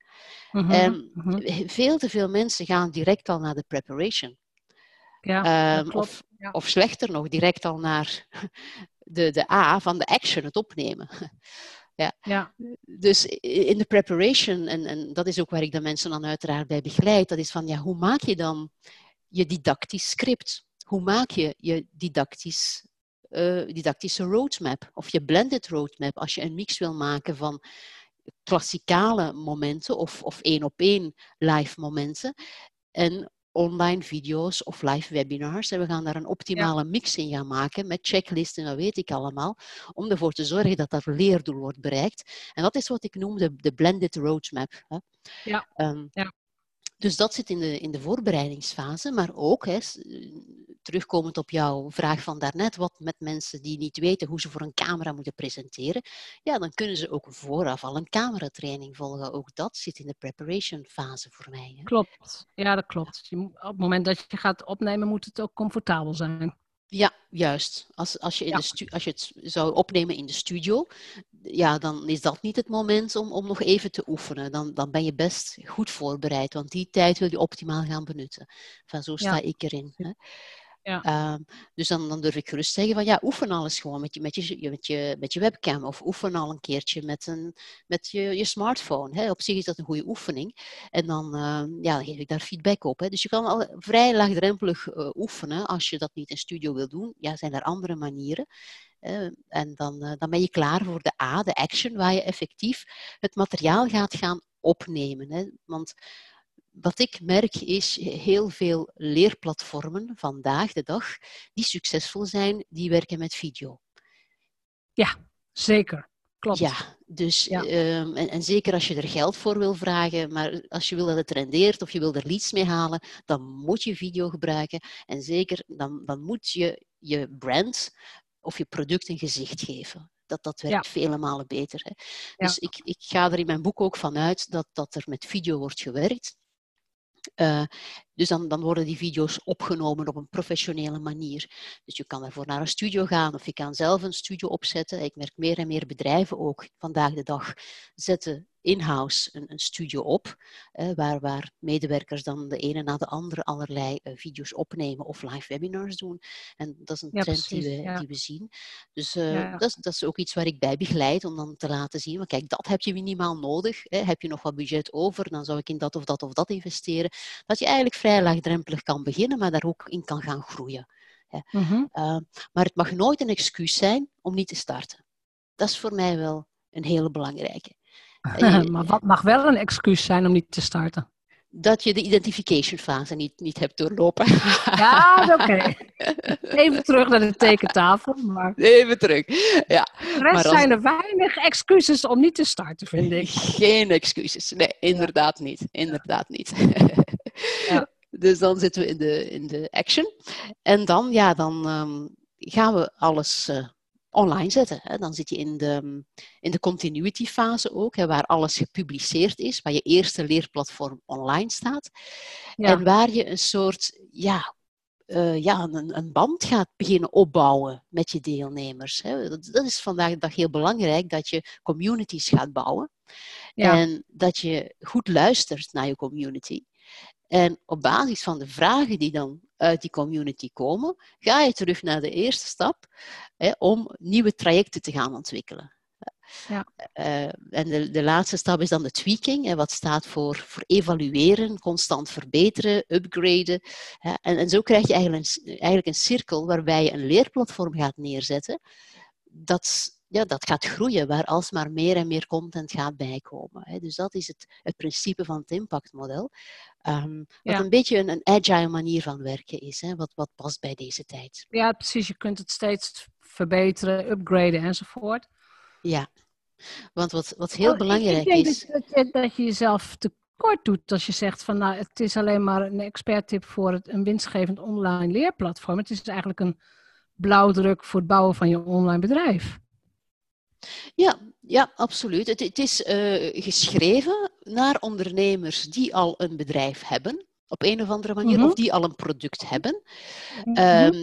En mhm. veel te veel mensen gaan direct al naar de preparation. Ja, Ehm, of, ja. of slechter nog, direct al naar de, de A van de action, het opnemen. Ja, Dus in de preparation, en, en dat is ook waar ik de mensen dan uiteraard bij begeleid, dat is van ja, hoe maak je dan je didactisch script? Hoe maak je je didactisch, eh, didactische roadmap of je blended roadmap als je een mix wil maken van klassikale momenten of, of één op één live momenten en online video's of live webinars. En we gaan daar een optimale mix in gaan maken met checklisten, dat weet ik allemaal, om ervoor te zorgen dat dat leerdoel wordt bereikt. En dat is wat ik noem de, de blended roadmap. Hè. Ja. Ehm, Ja. Dus dat zit in de, in de voorbereidingsfase, maar ook, hè, terugkomend op jouw vraag van daarnet, wat met mensen die niet weten hoe ze voor een camera moeten presenteren, ja, dan kunnen ze ook vooraf al een cameratraining volgen. Ook dat zit in de preparation fase voor mij. Hè. klopt. Ja, dat klopt. Je, op het moment dat je gaat opnemen, moet het ook comfortabel zijn. Ja, juist. Als, als, je in Ja. de als je het zou opnemen in de studio, ja, dan is dat niet het moment om, om nog even te oefenen. Dan, dan ben je best goed voorbereid, want die tijd wil je optimaal gaan benutten. Van zo sta Ja. ik erin. Hè. Ehm, dus dan, dan durf ik gerust zeggen van ja, oefen alles gewoon met je, met je, met je, met je webcam of oefen al een keertje met, een, met je, je smartphone. Hè. Op zich is dat een goede oefening. En dan, ehm, ja, geef ik daar feedback op. Hè. Dus je kan al vrij laagdrempelig eh, oefenen. Als je dat niet in studio wil doen, ja, zijn er andere manieren. Eh, en dan, eh, dan ben je klaar voor de A, de action, waar je effectief het materiaal gaat gaan opnemen. Hè. Want wat ik merk is heel veel leerplatformen vandaag de dag die succesvol zijn, die werken met video. Zeker. Klopt. Ja, dus Ja. ehm, en, en zeker als je er geld voor wil vragen, maar als je wil dat het rendeert of je wil er leads mee halen, dan moet je video gebruiken. En zeker dan, dan moet je je brand of je product een gezicht geven. Dat, dat werkt vele malen beter. Hè. Ja. Dus ik, ik ga er in mijn boek ook van uit dat, dat er met video wordt gewerkt. uh, dus dan, dan worden die video's opgenomen op een professionele manier. Dus je kan ervoor naar een studio gaan of je kan zelf een studio opzetten. Ik merk meer en meer bedrijven ook vandaag de dag zetten in-house een, een studio op, eh, waar, waar medewerkers dan de ene na de andere allerlei eh, video's opnemen of live webinars doen. En dat is een Ja, trend die, we, ja. die we zien. Dus eh, Ja. dat, is, dat is ook iets waar ik bij begeleid om dan te laten zien, maar kijk, dat heb je minimaal nodig. Hè. Heb je nog wat budget over, dan zou ik in dat of dat of dat investeren. Dat je eigenlijk vrij laagdrempelig kan beginnen, maar daar ook in kan gaan groeien. Mhm. Uh, maar het mag nooit een excuus zijn om niet te starten. Dat is voor mij wel een hele belangrijke. Uh, maar wat mag wel een excuus zijn om niet te starten? Dat je de identification fase niet, niet hebt doorlopen. Ja, oké. Even terug naar de tekentafel. Maar... Even terug. Ja. Er als... zijn er weinig excuses om niet te starten, vind ik. Geen excuses. Nee, inderdaad niet. Inderdaad niet. Ja. Dus dan zitten we in de, in de action. En dan, ja, dan um, gaan we alles uh, online zetten. Hè. Dan zit je in de, in de continuity fase ook, hè, waar alles gepubliceerd is, waar je eerste leerplatform online staat. Ja. En waar je een soort, ja, uh, ja, een, een, band gaat beginnen opbouwen met je deelnemers. Hè. Dat, dat, is vandaag de dag heel belangrijk, dat je communities gaat bouwen. Ja. En dat je goed luistert naar je community. En op basis van de vragen die dan uit die community komen, ga je terug naar de eerste stap hè, om nieuwe trajecten te gaan ontwikkelen. Ja. Uh, en de, de, laatste stap is dan de tweaking, hè, wat staat voor, voor evalueren, constant verbeteren, upgraden. Hè, en, en, zo krijg je eigenlijk een, eigenlijk een cirkel waarbij je een leerplatform gaat neerzetten dat ja, dat gaat groeien, waar alsmaar meer en meer content gaat bijkomen. Hè. Dus dat is het, het principe van het impactmodel. Um, wat een beetje een, een, agile manier van werken is, hè, wat, wat past bij deze tijd. Ja, precies. Je kunt het steeds verbeteren, upgraden enzovoort. Ja, want wat, wat heel oh, belangrijk ik denk is. Dat, je, dat je jezelf tekort doet als je zegt van nou, het is alleen maar een experttip voor het, een winstgevend online leerplatform. Het is eigenlijk een blauwdruk voor het bouwen van je online bedrijf. Ja, ja absoluut. Het, het is uh, geschreven naar ondernemers die al een bedrijf hebben op een of andere manier, of mhm. die al een product hebben. Mm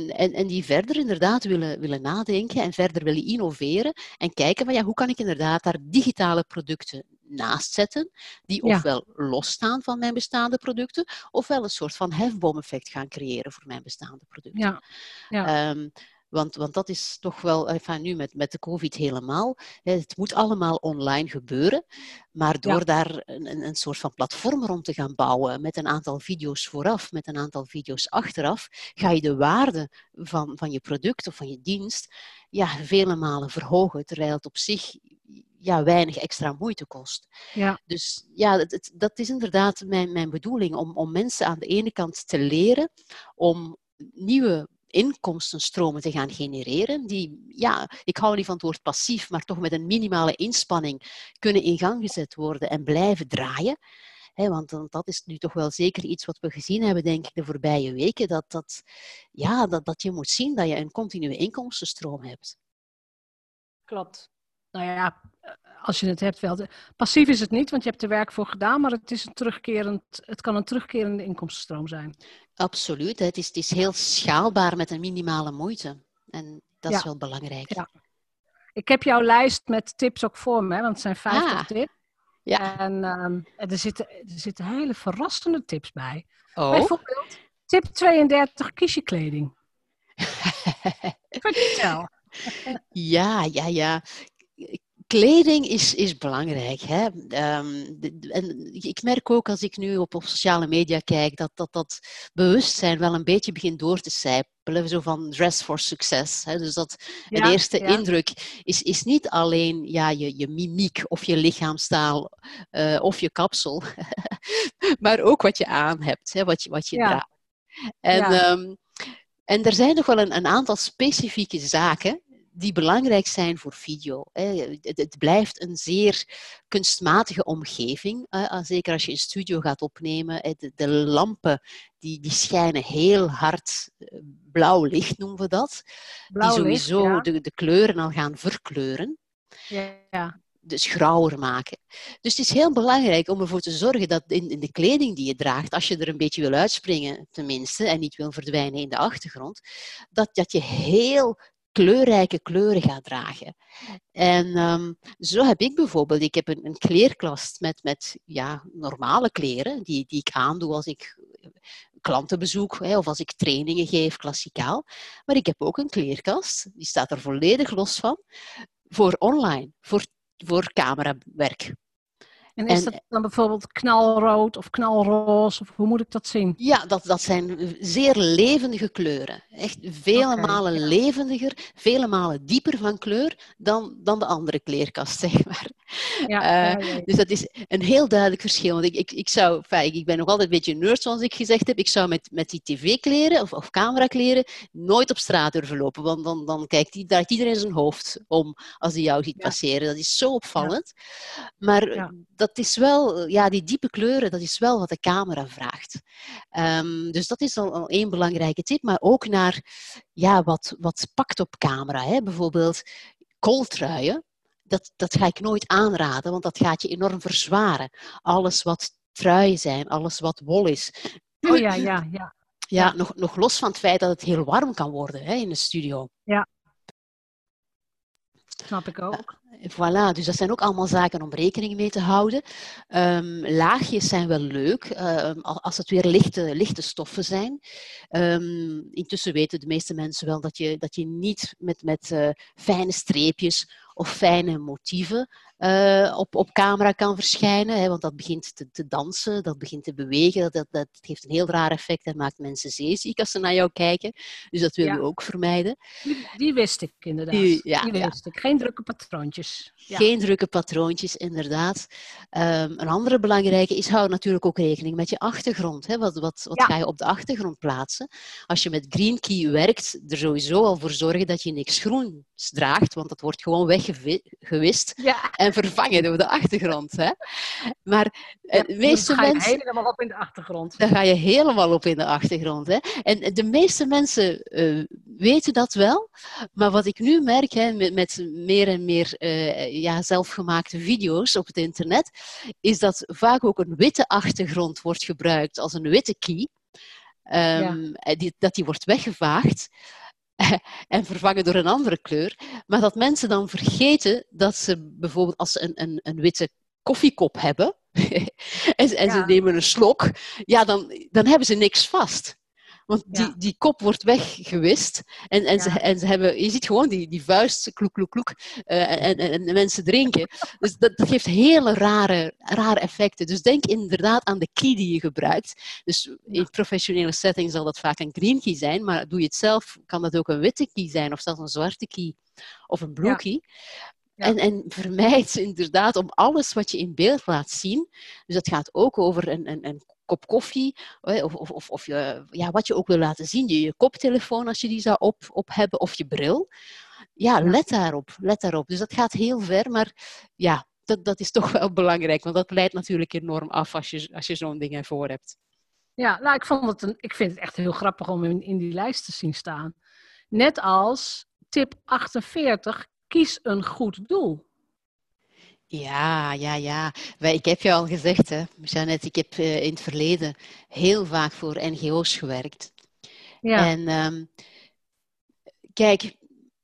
en, en die verder inderdaad willen, willen nadenken en verder willen innoveren en kijken van ja, hoe kan ik inderdaad daar digitale producten naast zetten, die ofwel losstaan van mijn bestaande producten, ofwel een soort van hefboom-effect gaan creëren voor mijn bestaande producten. Ja. Ja. Um, want, want dat is toch wel, enfin, nu met, met de COVID helemaal. Het moet allemaal online gebeuren. Maar door daar een, een soort van platform rond te gaan bouwen, met een aantal video's vooraf, met een aantal video's achteraf, ga je de waarde van, van je product of van je dienst ja, vele malen verhogen. Terwijl het op zich ja, weinig extra moeite kost. Ja. Dus ja, het, dat is inderdaad mijn, mijn bedoeling, om, om mensen aan de ene kant te leren om nieuwe inkomstenstromen te gaan genereren, die, ja, ik hou niet van het woord passief, maar toch met een minimale inspanning kunnen in gang gezet worden en blijven draaien. want, dat is nu toch wel zeker iets wat we gezien hebben, denk ik, de voorbije weken. Dat, dat, ja, dat, dat je moet zien dat je een continue inkomstenstroom hebt. Klopt. Nou ja, als je het hebt wel. Passief is het niet, want je hebt er werk voor gedaan, maar het, is een terugkerend, het kan een terugkerende inkomstenstroom zijn. Absoluut. Het is, het is heel schaalbaar met een minimale moeite. En dat is wel belangrijk. Ja. Ik heb jouw lijst met tips ook voor me, want het zijn 50 ah. tips. Ja. En um, er, zitten, er zitten hele verrassende tips bij. Oh. Bijvoorbeeld, tip 32, kies je kleding. Vertel. Ja, ja, ja kleding is, is belangrijk. Hè? Ehm, en ik merk ook als ik nu op, op sociale media kijk, dat, dat dat bewustzijn wel een beetje begint door te sijpelen. Zo van dress for success. Hè? Dus dat de eerste indruk is, is niet alleen ja, je, je mimiek of je lichaamstaal uh, of je kapsel, maar ook wat je aan hebt, hè? wat je, wat je draagt. En, um, en er zijn nog wel een, een aantal specifieke zaken die belangrijk zijn voor video. Het, blijft een zeer kunstmatige omgeving. Zeker als je een studio gaat opnemen. De, lampen die, die schijnen heel hard eh, blauw licht, noemen we dat. die sowieso de, de kleuren al gaan verkleuren. Ja. Dus grauwer maken. Dus het is heel belangrijk om ervoor te zorgen dat in, in de kleding die je draagt, als je er een beetje wil uitspringen, tenminste, en niet wil verdwijnen in de achtergrond, dat, dat je heel kleurrijke kleuren gaat dragen. En um, zo heb ik bijvoorbeeld, ik heb een, een kleerkast met, met ja, normale kleren die, die ik aandoe als ik klanten bezoek hè, of als ik trainingen geef, klassikaal. Maar ik heb ook een kleerkast, die staat er volledig los van, voor online, voor, voor camerawerk. En is dat dan bijvoorbeeld knalrood of knalroze? Of hoe moet ik dat zien? Ja, dat, dat zijn zeer levendige kleuren. Echt vele malen levendiger, vele malen dieper van kleur dan, dan de andere kleerkast, zeg maar. Ja, uh, dus dat is een heel duidelijk verschil. Want ik, ik, ik zou, fijn, ik ben nog altijd een beetje nerd, zoals ik gezegd heb. Ik zou met, met die tv-kleren of, of camerakleren nooit op straat durven lopen. Want dan, dan kijkt die, draait iedereen zijn hoofd om als hij jou ziet passeren. Dat is zo opvallend. Maar dat is wel, ja, die diepe kleuren, dat is wel wat de camera vraagt. Um, dus dat is al, al één belangrijke tip. Maar ook naar ja, wat, wat pakt op camera. Hè? Bijvoorbeeld kooltruien dat, dat ga ik nooit aanraden, want dat gaat je enorm verzwaren. Alles wat truien zijn, alles wat wol is. Oh ja, ja, ja. Ja, Nog, nog los van het feit dat het heel warm kan worden hè, in de studio. Ja. Snap ik ook. Voilà, dus dat zijn ook allemaal zaken om rekening mee te houden. Um, laagjes zijn wel leuk, um, als het weer lichte, lichte stoffen zijn. Um, intussen weten de meeste mensen wel dat je, dat je niet met, met uh, fijne streepjes of fijne motieven uh, op, op camera kan verschijnen. Hè, want dat begint te, te, dansen, dat begint te bewegen. Dat, dat, dat heeft een heel raar effect en maakt mensen zeeziek als ze naar jou kijken. Dus dat wil je ook vermijden. Die, die, wist ik inderdaad. Die, ja, die wist ik. Geen drukke patroontjes. Geen drukke patroontjes, inderdaad. Um, een andere belangrijke is, hou natuurlijk ook rekening met je achtergrond. Hè. Wat, wat, wat ga je op de achtergrond plaatsen? Als je met Green Key werkt, er sowieso al voor zorgen dat je niks groens draagt, want dat wordt gewoon weggewist. Ja en vervangen door de achtergrond. Hè? Maar ja, de meeste dan ga je helemaal op in de achtergrond. Dan ga je helemaal op in de achtergrond. Hè? En de meeste mensen uh, weten dat wel. Maar wat ik nu merk hè, met, met meer en meer uh, ja, zelfgemaakte video's op het internet, is dat vaak ook een witte achtergrond wordt gebruikt als een witte key. Um, ja. die, dat die wordt weggevaagd. en vervangen door een andere kleur. Maar dat mensen dan vergeten dat ze bijvoorbeeld als ze een, een, een witte koffiekop hebben en, en ze nemen een slok, ja, dan, dan hebben ze niks vast. Want die, die kop wordt weggewist. En, en, ze, en ze hebben, je ziet gewoon die, die vuist, kloek, kloek, kloek. Uh, en, en, en, mensen drinken. Dus dat, dat geeft hele rare, rare effecten. Dus denk inderdaad aan de key die je gebruikt. Dus in professionele settings zal dat vaak een green key zijn. Maar doe je het zelf, kan dat ook een witte key zijn. Of zelfs een zwarte key. Of een blue key. Ja. En, en vermijd inderdaad om alles wat je in beeld laat zien. Dus dat gaat ook over een, een, een kop koffie, of, of, of, of je, ja, wat je ook wil laten zien. Je, je koptelefoon als je die zou op, op hebben, of je bril. Ja, let daarop, let daarop. Dus dat gaat heel ver, maar ja, dat, dat is toch wel belangrijk, want dat leidt natuurlijk enorm af als je, als je zo'n ding ervoor hebt. Ja, nou, ik, vond het een, ik vind het echt heel grappig om in, in die lijst te zien staan. Net als tip 48, kies een goed doel. Ja, ja, ja. Ik heb je al gezegd, hè, Jeannette, ik heb eh, in het verleden heel vaak voor NGO's gewerkt. Ja. En um, kijk,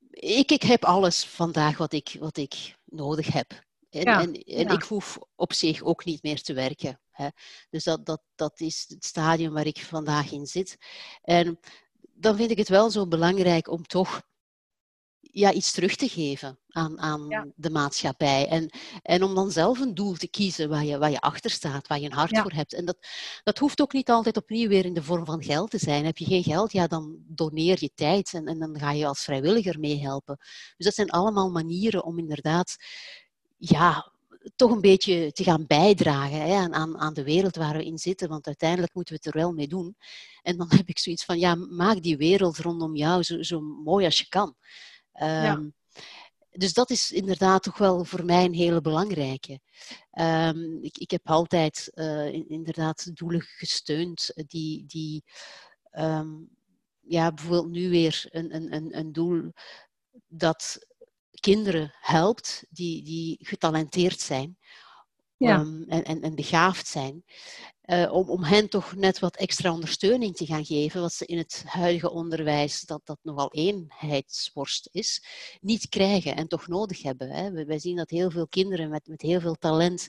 ik, ik heb alles vandaag wat ik, wat ik nodig heb. En, ja, en, en ja. ik hoef op zich ook niet meer te werken. Hè. Dus dat, dat, dat is het stadium waar ik vandaag in zit. En dan vind ik het wel zo belangrijk om toch ja, iets terug te geven aan, aan de maatschappij. En, en om dan zelf een doel te kiezen waar je, waar je achter staat, waar je een hart voor hebt. En dat, dat hoeft ook niet altijd opnieuw weer in de vorm van geld te zijn. Heb je geen geld, ja, dan doneer je tijd en, en dan ga je als vrijwilliger meehelpen. Dus dat zijn allemaal manieren om inderdaad ja, toch een beetje te gaan bijdragen hè, aan, aan de wereld waar we in zitten. Want uiteindelijk moeten we het er wel mee doen. En dan heb ik zoiets van, ja, maak die wereld rondom jou zo, zo mooi als je kan. Um, Dus dat is inderdaad toch wel voor mij een hele belangrijke. Um, ik, ik, heb altijd uh, inderdaad doelen gesteund die, die um, ja, bijvoorbeeld nu weer een, een, een doel dat kinderen helpt die, die getalenteerd zijn ja. en, en, en begaafd zijn. Uh, om, om hen toch net wat extra ondersteuning te gaan geven, wat ze in het huidige onderwijs, dat dat nogal eenheidsworst is, niet krijgen en toch nodig hebben. Hè. Wij zien dat heel veel kinderen met, met heel veel talent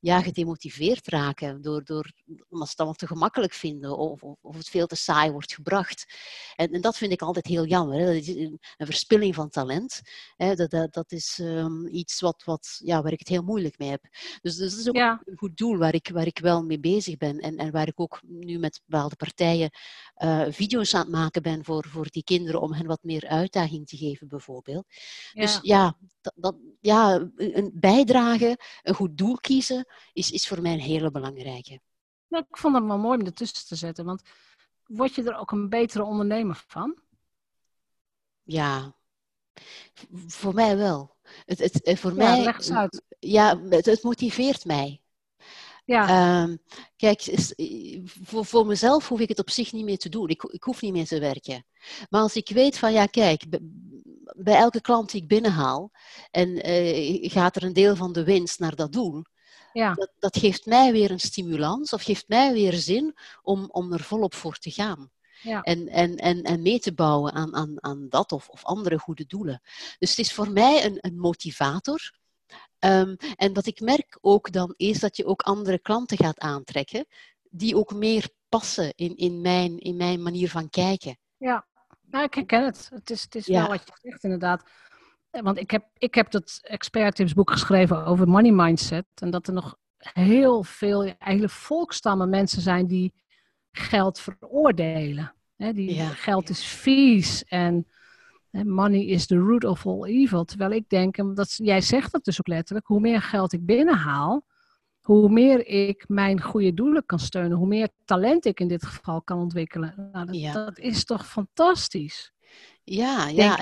ja, gedemotiveerd raken, door, door, omdat ze het allemaal te gemakkelijk vinden of, of, of het veel te saai wordt gebracht. En, en, dat vind ik altijd heel jammer. Hè. Dat is een, een verspilling van talent. Hè. Dat, dat, dat is um, iets wat, wat, ja, waar ik het heel moeilijk mee heb. Dus, dus dat is ook ja. een goed doel waar ik, waar ik wel mee bezig ben en, en waar ik ook nu met bepaalde partijen uh, video's aan het maken ben voor, voor die kinderen om hen wat meer uitdaging te geven bijvoorbeeld. Ja. Dus ja, dat, dat, ja, een bijdrage, een goed doel kiezen is, is voor mij een hele belangrijke. Ja, ik vond het wel mooi om ertussen te zetten, want word je er ook een betere ondernemer van? Ja, voor mij wel. Het, het, eh, voor ja, mij. Ja, het, het motiveert mij. Ja. Um, kijk, voor, voor mezelf hoef ik het op zich niet meer te doen. Ik, ik hoef niet meer te werken. Maar als ik weet van, ja, kijk, bij elke klant die ik binnenhaal en uh, gaat er een deel van de winst naar dat doel, ja. dat, dat geeft mij weer een stimulans of geeft mij weer zin om, om er volop voor te gaan. Ja. En, en, en, en mee te bouwen aan, aan, aan dat of, of andere goede doelen. Dus het is voor mij een, een motivator. Um, en wat ik merk ook dan is dat je ook andere klanten gaat aantrekken die ook meer passen in, in, mijn, in mijn manier van kijken. Ja, nou, ik herken het. Het is, het is wel wat je zegt inderdaad. Want ik heb, ik heb dat expert boek geschreven over money mindset. En dat er nog heel veel hele volkstammen mensen zijn die geld veroordelen. die geld is vies en money is the root of all evil. Terwijl ik denk, dat, jij zegt dat dus ook letterlijk, hoe meer geld ik binnenhaal, hoe meer ik mijn goede doelen kan steunen, hoe meer talent ik in dit geval kan ontwikkelen. Nou, dat, dat is toch fantastisch? Ja, ja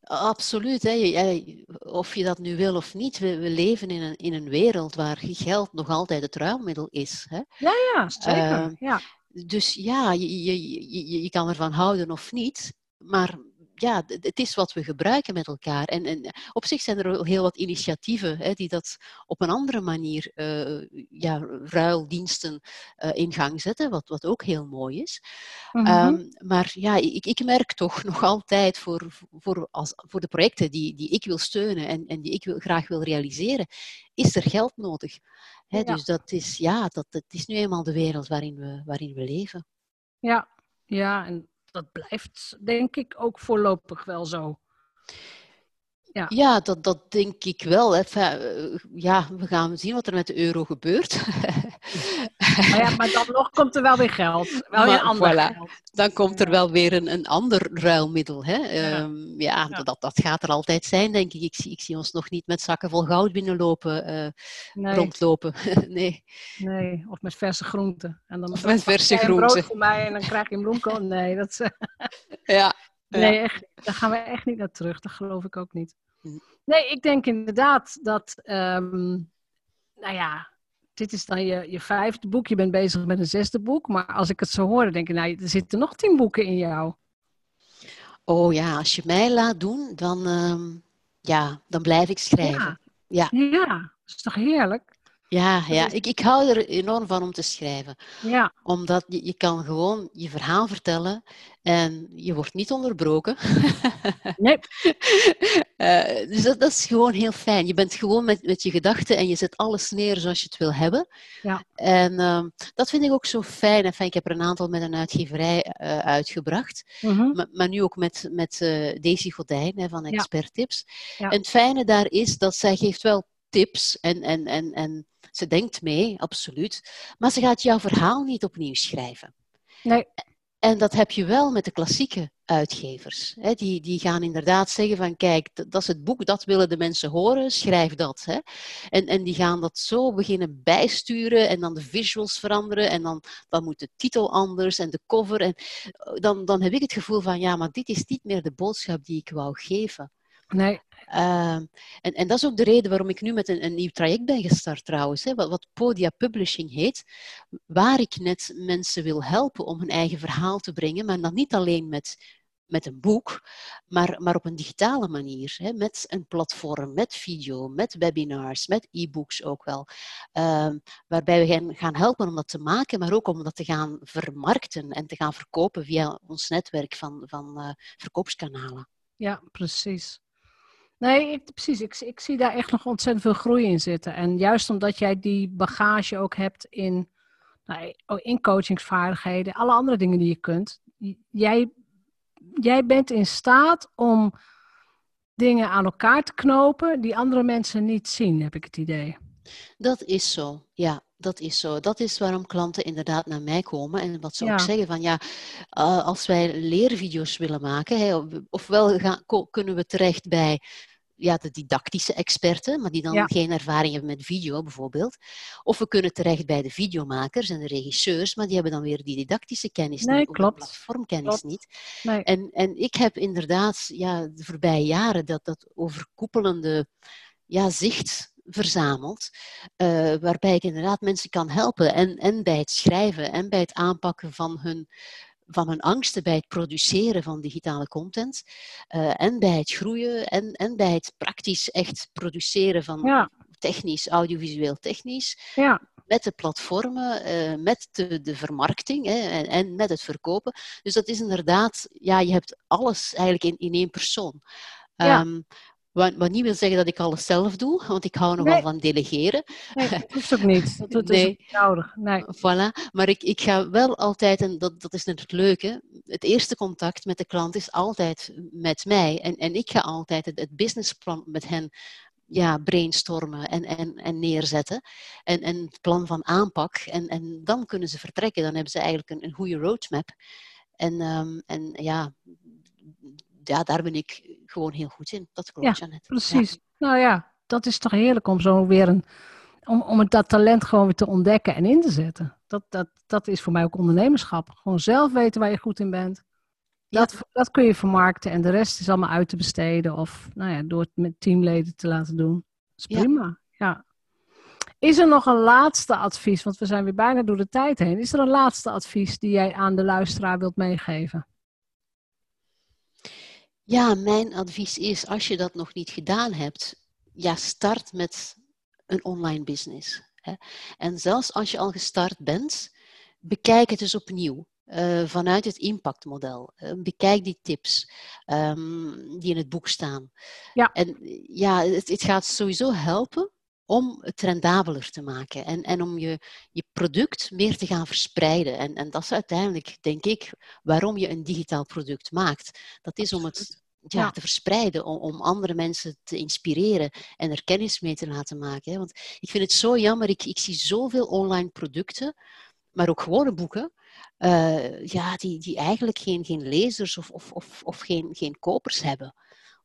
absoluut. Hè. Of je dat nu wil of niet, we, we, leven in een, in een wereld waar geld nog altijd het ruilmiddel is. Hè. Ja, ja, zeker. Ja. Dus ja, je, je, je, je kan ervan houden of niet, maar ja, het is wat we gebruiken met elkaar. En, en op zich zijn er heel wat initiatieven hè, die dat op een andere manier, uh, ja, ruildiensten uh, in gang zetten, wat, wat ook heel mooi is. Mm -hmm. um, maar ja, ik, ik merk toch nog altijd voor, voor, als, voor de projecten die, die ik wil steunen en, en die ik wil, graag wil realiseren, is er geld nodig. Hè, ja. Dus dat is, ja, dat, dat is nu eenmaal de wereld waarin we, waarin we leven. Ja, ja, en dat blijft denk ik ook voorlopig wel zo. Ja, ja dat, dat denk ik wel. Eh, ja, we gaan zien wat er met de euro gebeurt. maar, ja, maar dan nog komt er wel weer geld. Wel maar, ander voilà. geld. Dan komt er wel weer een, een ander ruilmiddel. Hè. Ja, um, ja, ja. Dat, dat gaat er altijd zijn, denk ik. Ik zie, ik zie ons nog niet met zakken vol goud binnenlopen, uh, nee. rondlopen. nee. nee, of met verse groenten. En dan of met verse groenten. voor mij en dan krijg je een bloemkool. Nee, dat is... ja. Nee, echt, daar gaan we echt niet naar terug. Dat geloof ik ook niet. Hm. Nee, ik denk inderdaad dat, um, nou ja, dit is dan je, je vijfde boek. Je bent bezig met een zesde boek. Maar als ik het zo hoor, dan denk ik, nou, er zitten nog tien boeken in jou. Oh ja, als je mij laat doen, dan, um, ja, dan blijf ik schrijven. Ja, ja. ja dat is toch heerlijk? Ja, ja. Ik, ik hou er enorm van om te schrijven. Ja. Omdat je, je kan gewoon je verhaal vertellen en je wordt niet onderbroken. Nee. uh, dus dat, dat, is gewoon heel fijn. Je bent gewoon met, met je gedachten en je zet alles neer zoals je het wil hebben. Ja. En uh, dat vind ik ook zo fijn. Enfin, ik heb er een aantal met een uitgeverij uh, uitgebracht. Mm -hmm. maar, maar, nu ook met, met Daisy Godijn hè, van Expert Tips. Ja. En het fijne daar is dat zij geeft wel tips en, en, en, en ze denkt mee, absoluut. Maar ze gaat jouw verhaal niet opnieuw schrijven. Nee. En dat heb je wel met de klassieke uitgevers. Die, die gaan inderdaad zeggen van kijk, dat is het boek, dat willen de mensen horen, schrijf dat. En, en die gaan dat zo beginnen bijsturen en dan de visuals veranderen en dan, dan moet de titel anders en de cover. En dan, dan heb ik het gevoel van ja, maar dit is niet meer de boodschap die ik wou geven. Nee. Uh, en, en dat is ook de reden waarom ik nu met een, een nieuw traject ben gestart trouwens, hè, wat, Podia Publishing heet, waar ik net mensen wil helpen om hun eigen verhaal te brengen, maar dan niet alleen met, met een boek, maar, maar op een digitale manier, hè, met een platform, met video, met webinars, met e-books ook wel, uh, waarbij we gaan, gaan helpen om dat te maken, maar ook om dat te gaan vermarkten en te gaan verkopen via ons netwerk van, van uh, verkoopskanalen. Ja, precies. Nee, ik, precies. Ik, ik zie daar echt nog ontzettend veel groei in zitten. En juist omdat jij die bagage ook hebt in, nou, oh, in coachingsvaardigheden, alle andere dingen die je kunt. Jij, jij bent in staat om dingen aan elkaar te knopen die andere mensen niet zien, heb ik het idee. Dat is zo, ja dat is zo. Dat is waarom klanten inderdaad naar mij komen. En wat ze ja. ook zeggen van ja, uh, als wij leervideo's willen maken, ofwel gaan, kunnen we terecht bij ja, de didactische experten, maar die dan ja. geen ervaring hebben met video bijvoorbeeld. Of we kunnen terecht bij de videomakers en de regisseurs, maar die hebben dan weer die didactische kennis nee, niet, klopt. of platformkennis klopt. niet. Nee. En, en ik heb inderdaad ja, de voorbije jaren dat, dat overkoepelende ja, zicht verzameld, uh, waarbij ik inderdaad mensen kan helpen. En, en bij het schrijven en bij het aanpakken van hun, van hun angsten, bij het produceren van digitale content. Uh, en bij het groeien en, en bij het praktisch echt produceren van, ja. technisch, audiovisueel technisch. Ja. Met de platformen, uh, met de, de vermarkting hè, en, en, met het verkopen. Dus dat is inderdaad, ja, je hebt alles eigenlijk in, in één persoon. Ja. Um, wat, wat, niet wil zeggen dat ik alles zelf doe, want ik hou nogal Nee. van delegeren. Nee, dat hoeft ook niet. Dat, dat is Nee. niet nodig. Nee. Voilà. Maar ik, ik ga wel altijd, en dat, dat is net het leuke, het eerste contact met de klant is altijd met mij. En, en ik ga altijd het, het businessplan met hen ja, brainstormen en, en, en neerzetten. En, en het plan van aanpak. En, en dan kunnen ze vertrekken. Dan hebben ze eigenlijk een, een goede roadmap. En, ehm, en ja, ja, daar ben ik gewoon heel goed in. Dat klopt, Janet. Precies. Nou ja, dat is toch heerlijk om zo weer een. Om, om dat talent gewoon weer te ontdekken en in te zetten. Dat, dat, dat is voor mij ook ondernemerschap. Gewoon zelf weten waar je goed in bent. Dat, dat kun je vermarkten en de rest is allemaal uit te besteden. Of nou ja, door het met teamleden te laten doen. Dat is Ja. prima. Ja. Is er nog een laatste advies? Want we zijn weer bijna door de tijd heen. Is er een laatste advies die jij aan de luisteraar wilt meegeven? Ja, mijn advies is, als je dat nog niet gedaan hebt, ja, start met een online business. Hè. En zelfs als je al gestart bent, bekijk het eens opnieuw. eh, vanuit het impactmodel. Eh, bekijk die tips ehm, die in het boek staan. Ja. En ja, het, het gaat sowieso helpen om het rendabeler te maken en, en om je, je product meer te gaan verspreiden. En, en dat is uiteindelijk, denk ik, waarom je een digitaal product maakt. Dat is om het ja, Ja. te verspreiden, om, om andere mensen te inspireren en er kennis mee te laten maken. Hè. Want ik vind het zo jammer, ik, ik zie zoveel online producten, maar ook gewone boeken, eh, ja, die, die eigenlijk geen, geen lezers of, of, of, of geen, geen kopers hebben.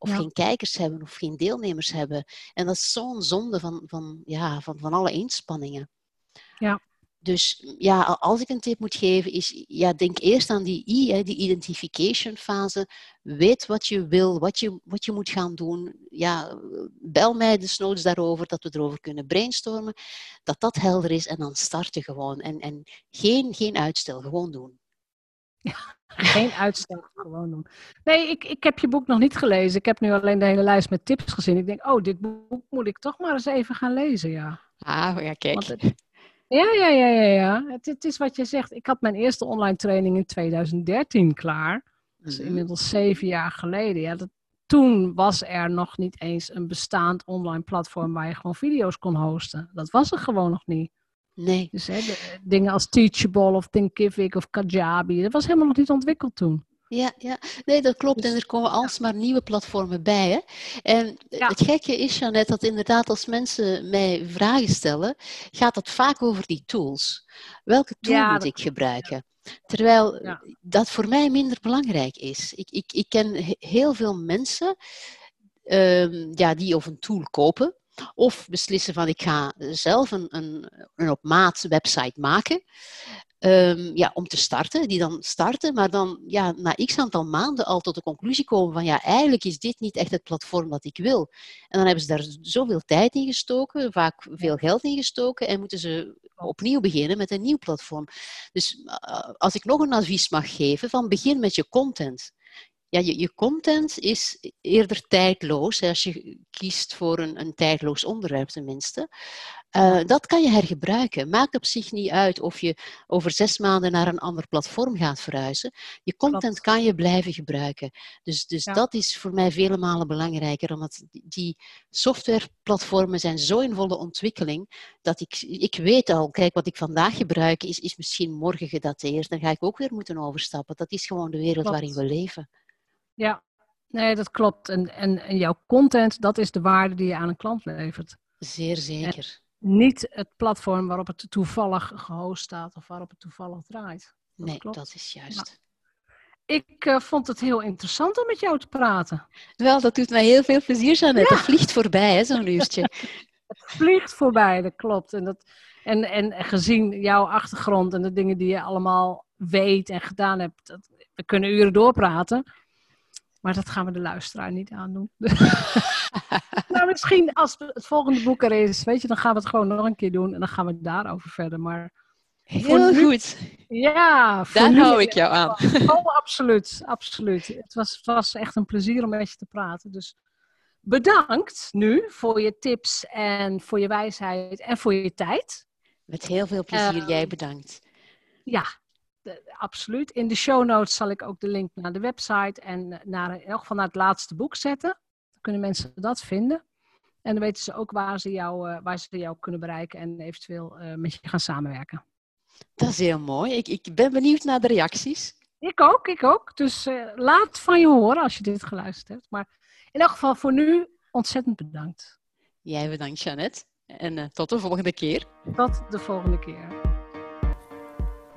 Of Ja. geen kijkers hebben of geen deelnemers hebben. En dat is zo'n zonde van, van, ja, van, van alle inspanningen. Ja. Dus ja, a- als ik een tip moet geven, is ja, denk eerst aan die I, hè, die identification fase. Weet wat je wil, wat je, wat je moet gaan doen. Ja, bel mij desnoods daarover, dat we erover kunnen brainstormen. Dat dat helder is en dan starten gewoon. En, en geen, geen uitstel, gewoon doen. Geen uitstel, gewoon doen. Nee, ik, ik heb je boek nog niet gelezen. Ik heb nu alleen de hele lijst met tips gezien. Ik denk, oh, dit boek moet ik toch maar eens even gaan lezen, ja. Ah, ja, kijk. Het- Ja, ja, ja, ja, ja. Het, het is wat je zegt. Ik had mijn eerste online training in 2013 klaar. Dat is Mhm. inmiddels zeven jaar geleden. Ja, dat, toen was er nog niet eens een bestaand online platform waar je gewoon video's kon hosten. Dat was er gewoon nog niet. Nee. Dus hè, de- dingen als Teachable of Thinkific of Kajabi, dat was helemaal nog niet ontwikkeld toen. Ja, ja, nee, dat klopt. Dus- en er komen alsmaar nieuwe platformen bij. Hè? En Ja. het gekke is, Jeannette, dat inderdaad als mensen mij vragen stellen, gaat dat vaak over die tools. Welke tool Ja, moet ik gebruiken? Terwijl dat voor mij minder belangrijk is. Ik, ik, ik ken he- heel veel mensen ehm, ja, die of een tool kopen, of beslissen van ik ga zelf een, een, een op maat website maken. Ehm, ja, om te starten, die dan starten, maar dan ja, na x aantal maanden al tot de conclusie komen van ja, eigenlijk is dit niet echt het platform dat ik wil. En dan hebben ze daar zoveel tijd in gestoken, vaak veel geld in gestoken en moeten ze opnieuw beginnen met een nieuw platform. Dus uh, als ik nog een advies mag geven, van begin met je content. Ja, je, je content is eerder tijdloos, hè, als je kiest voor een, een tijdloos onderwerp tenminste. Uh, dat kan je hergebruiken. Maakt op zich niet uit of je over zes maanden naar een ander platform gaat verhuizen. Je content Klopt. kan je blijven gebruiken. Dus, dus ja. dat is voor mij vele malen belangrijker, omdat die softwareplatformen zijn zo in volle ontwikkeling, dat ik, ik weet al, kijk, wat ik vandaag gebruik is, is misschien morgen gedateerd. Dan ga ik ook weer moeten overstappen. Dat is gewoon de wereld Klopt. waarin we leven. Ja, nee, dat klopt. En, en, en jouw content, dat is de waarde die je aan een klant levert. Zeer zeker. En niet het platform waarop het toevallig gehost staat of waarop het toevallig draait. Dat nee, klopt. dat is juist. Ik uh, vond het heel interessant om met jou te praten. Wel, dat doet mij heel veel plezier, Jeannette. Ja. Het vliegt voorbij, hè, zo'n uurtje. het vliegt voorbij, dat klopt. En, dat, en, en gezien jouw achtergrond en de dingen die je allemaal weet en gedaan hebt, dat, we kunnen uren doorpraten. Maar dat gaan we de luisteraar niet aandoen. nou, misschien als het volgende boek er is, weet je, dan gaan we het gewoon nog een keer doen en dan gaan we daarover verder. Maar heel nu, goed. Ja, daar nu, hou ik jou aan. Oh, absoluut, absoluut. Het was, was echt een plezier om met je te praten. Dus bedankt nu voor je tips en voor je wijsheid en voor je tijd. Met heel veel plezier, Ehm, jij bedankt. Ja, de- absoluut. In de show notes zal ik ook de link naar de website en eh, naar, in elk geval naar het laatste boek zetten. Dan kunnen mensen dat vinden. En dan weten ze ook waar ze jou, eh, waar ze jou kunnen bereiken en eventueel eh, met je gaan samenwerken. Dat is heel mooi. Ik, ik ben benieuwd naar de reacties. Ik ook, ik ook. Dus laat van je horen als je dit geluisterd hebt. Maar in elk geval voor nu ontzettend bedankt. Jij bedankt, Jeannette. En tot de volgende keer. Tot de volgende keer.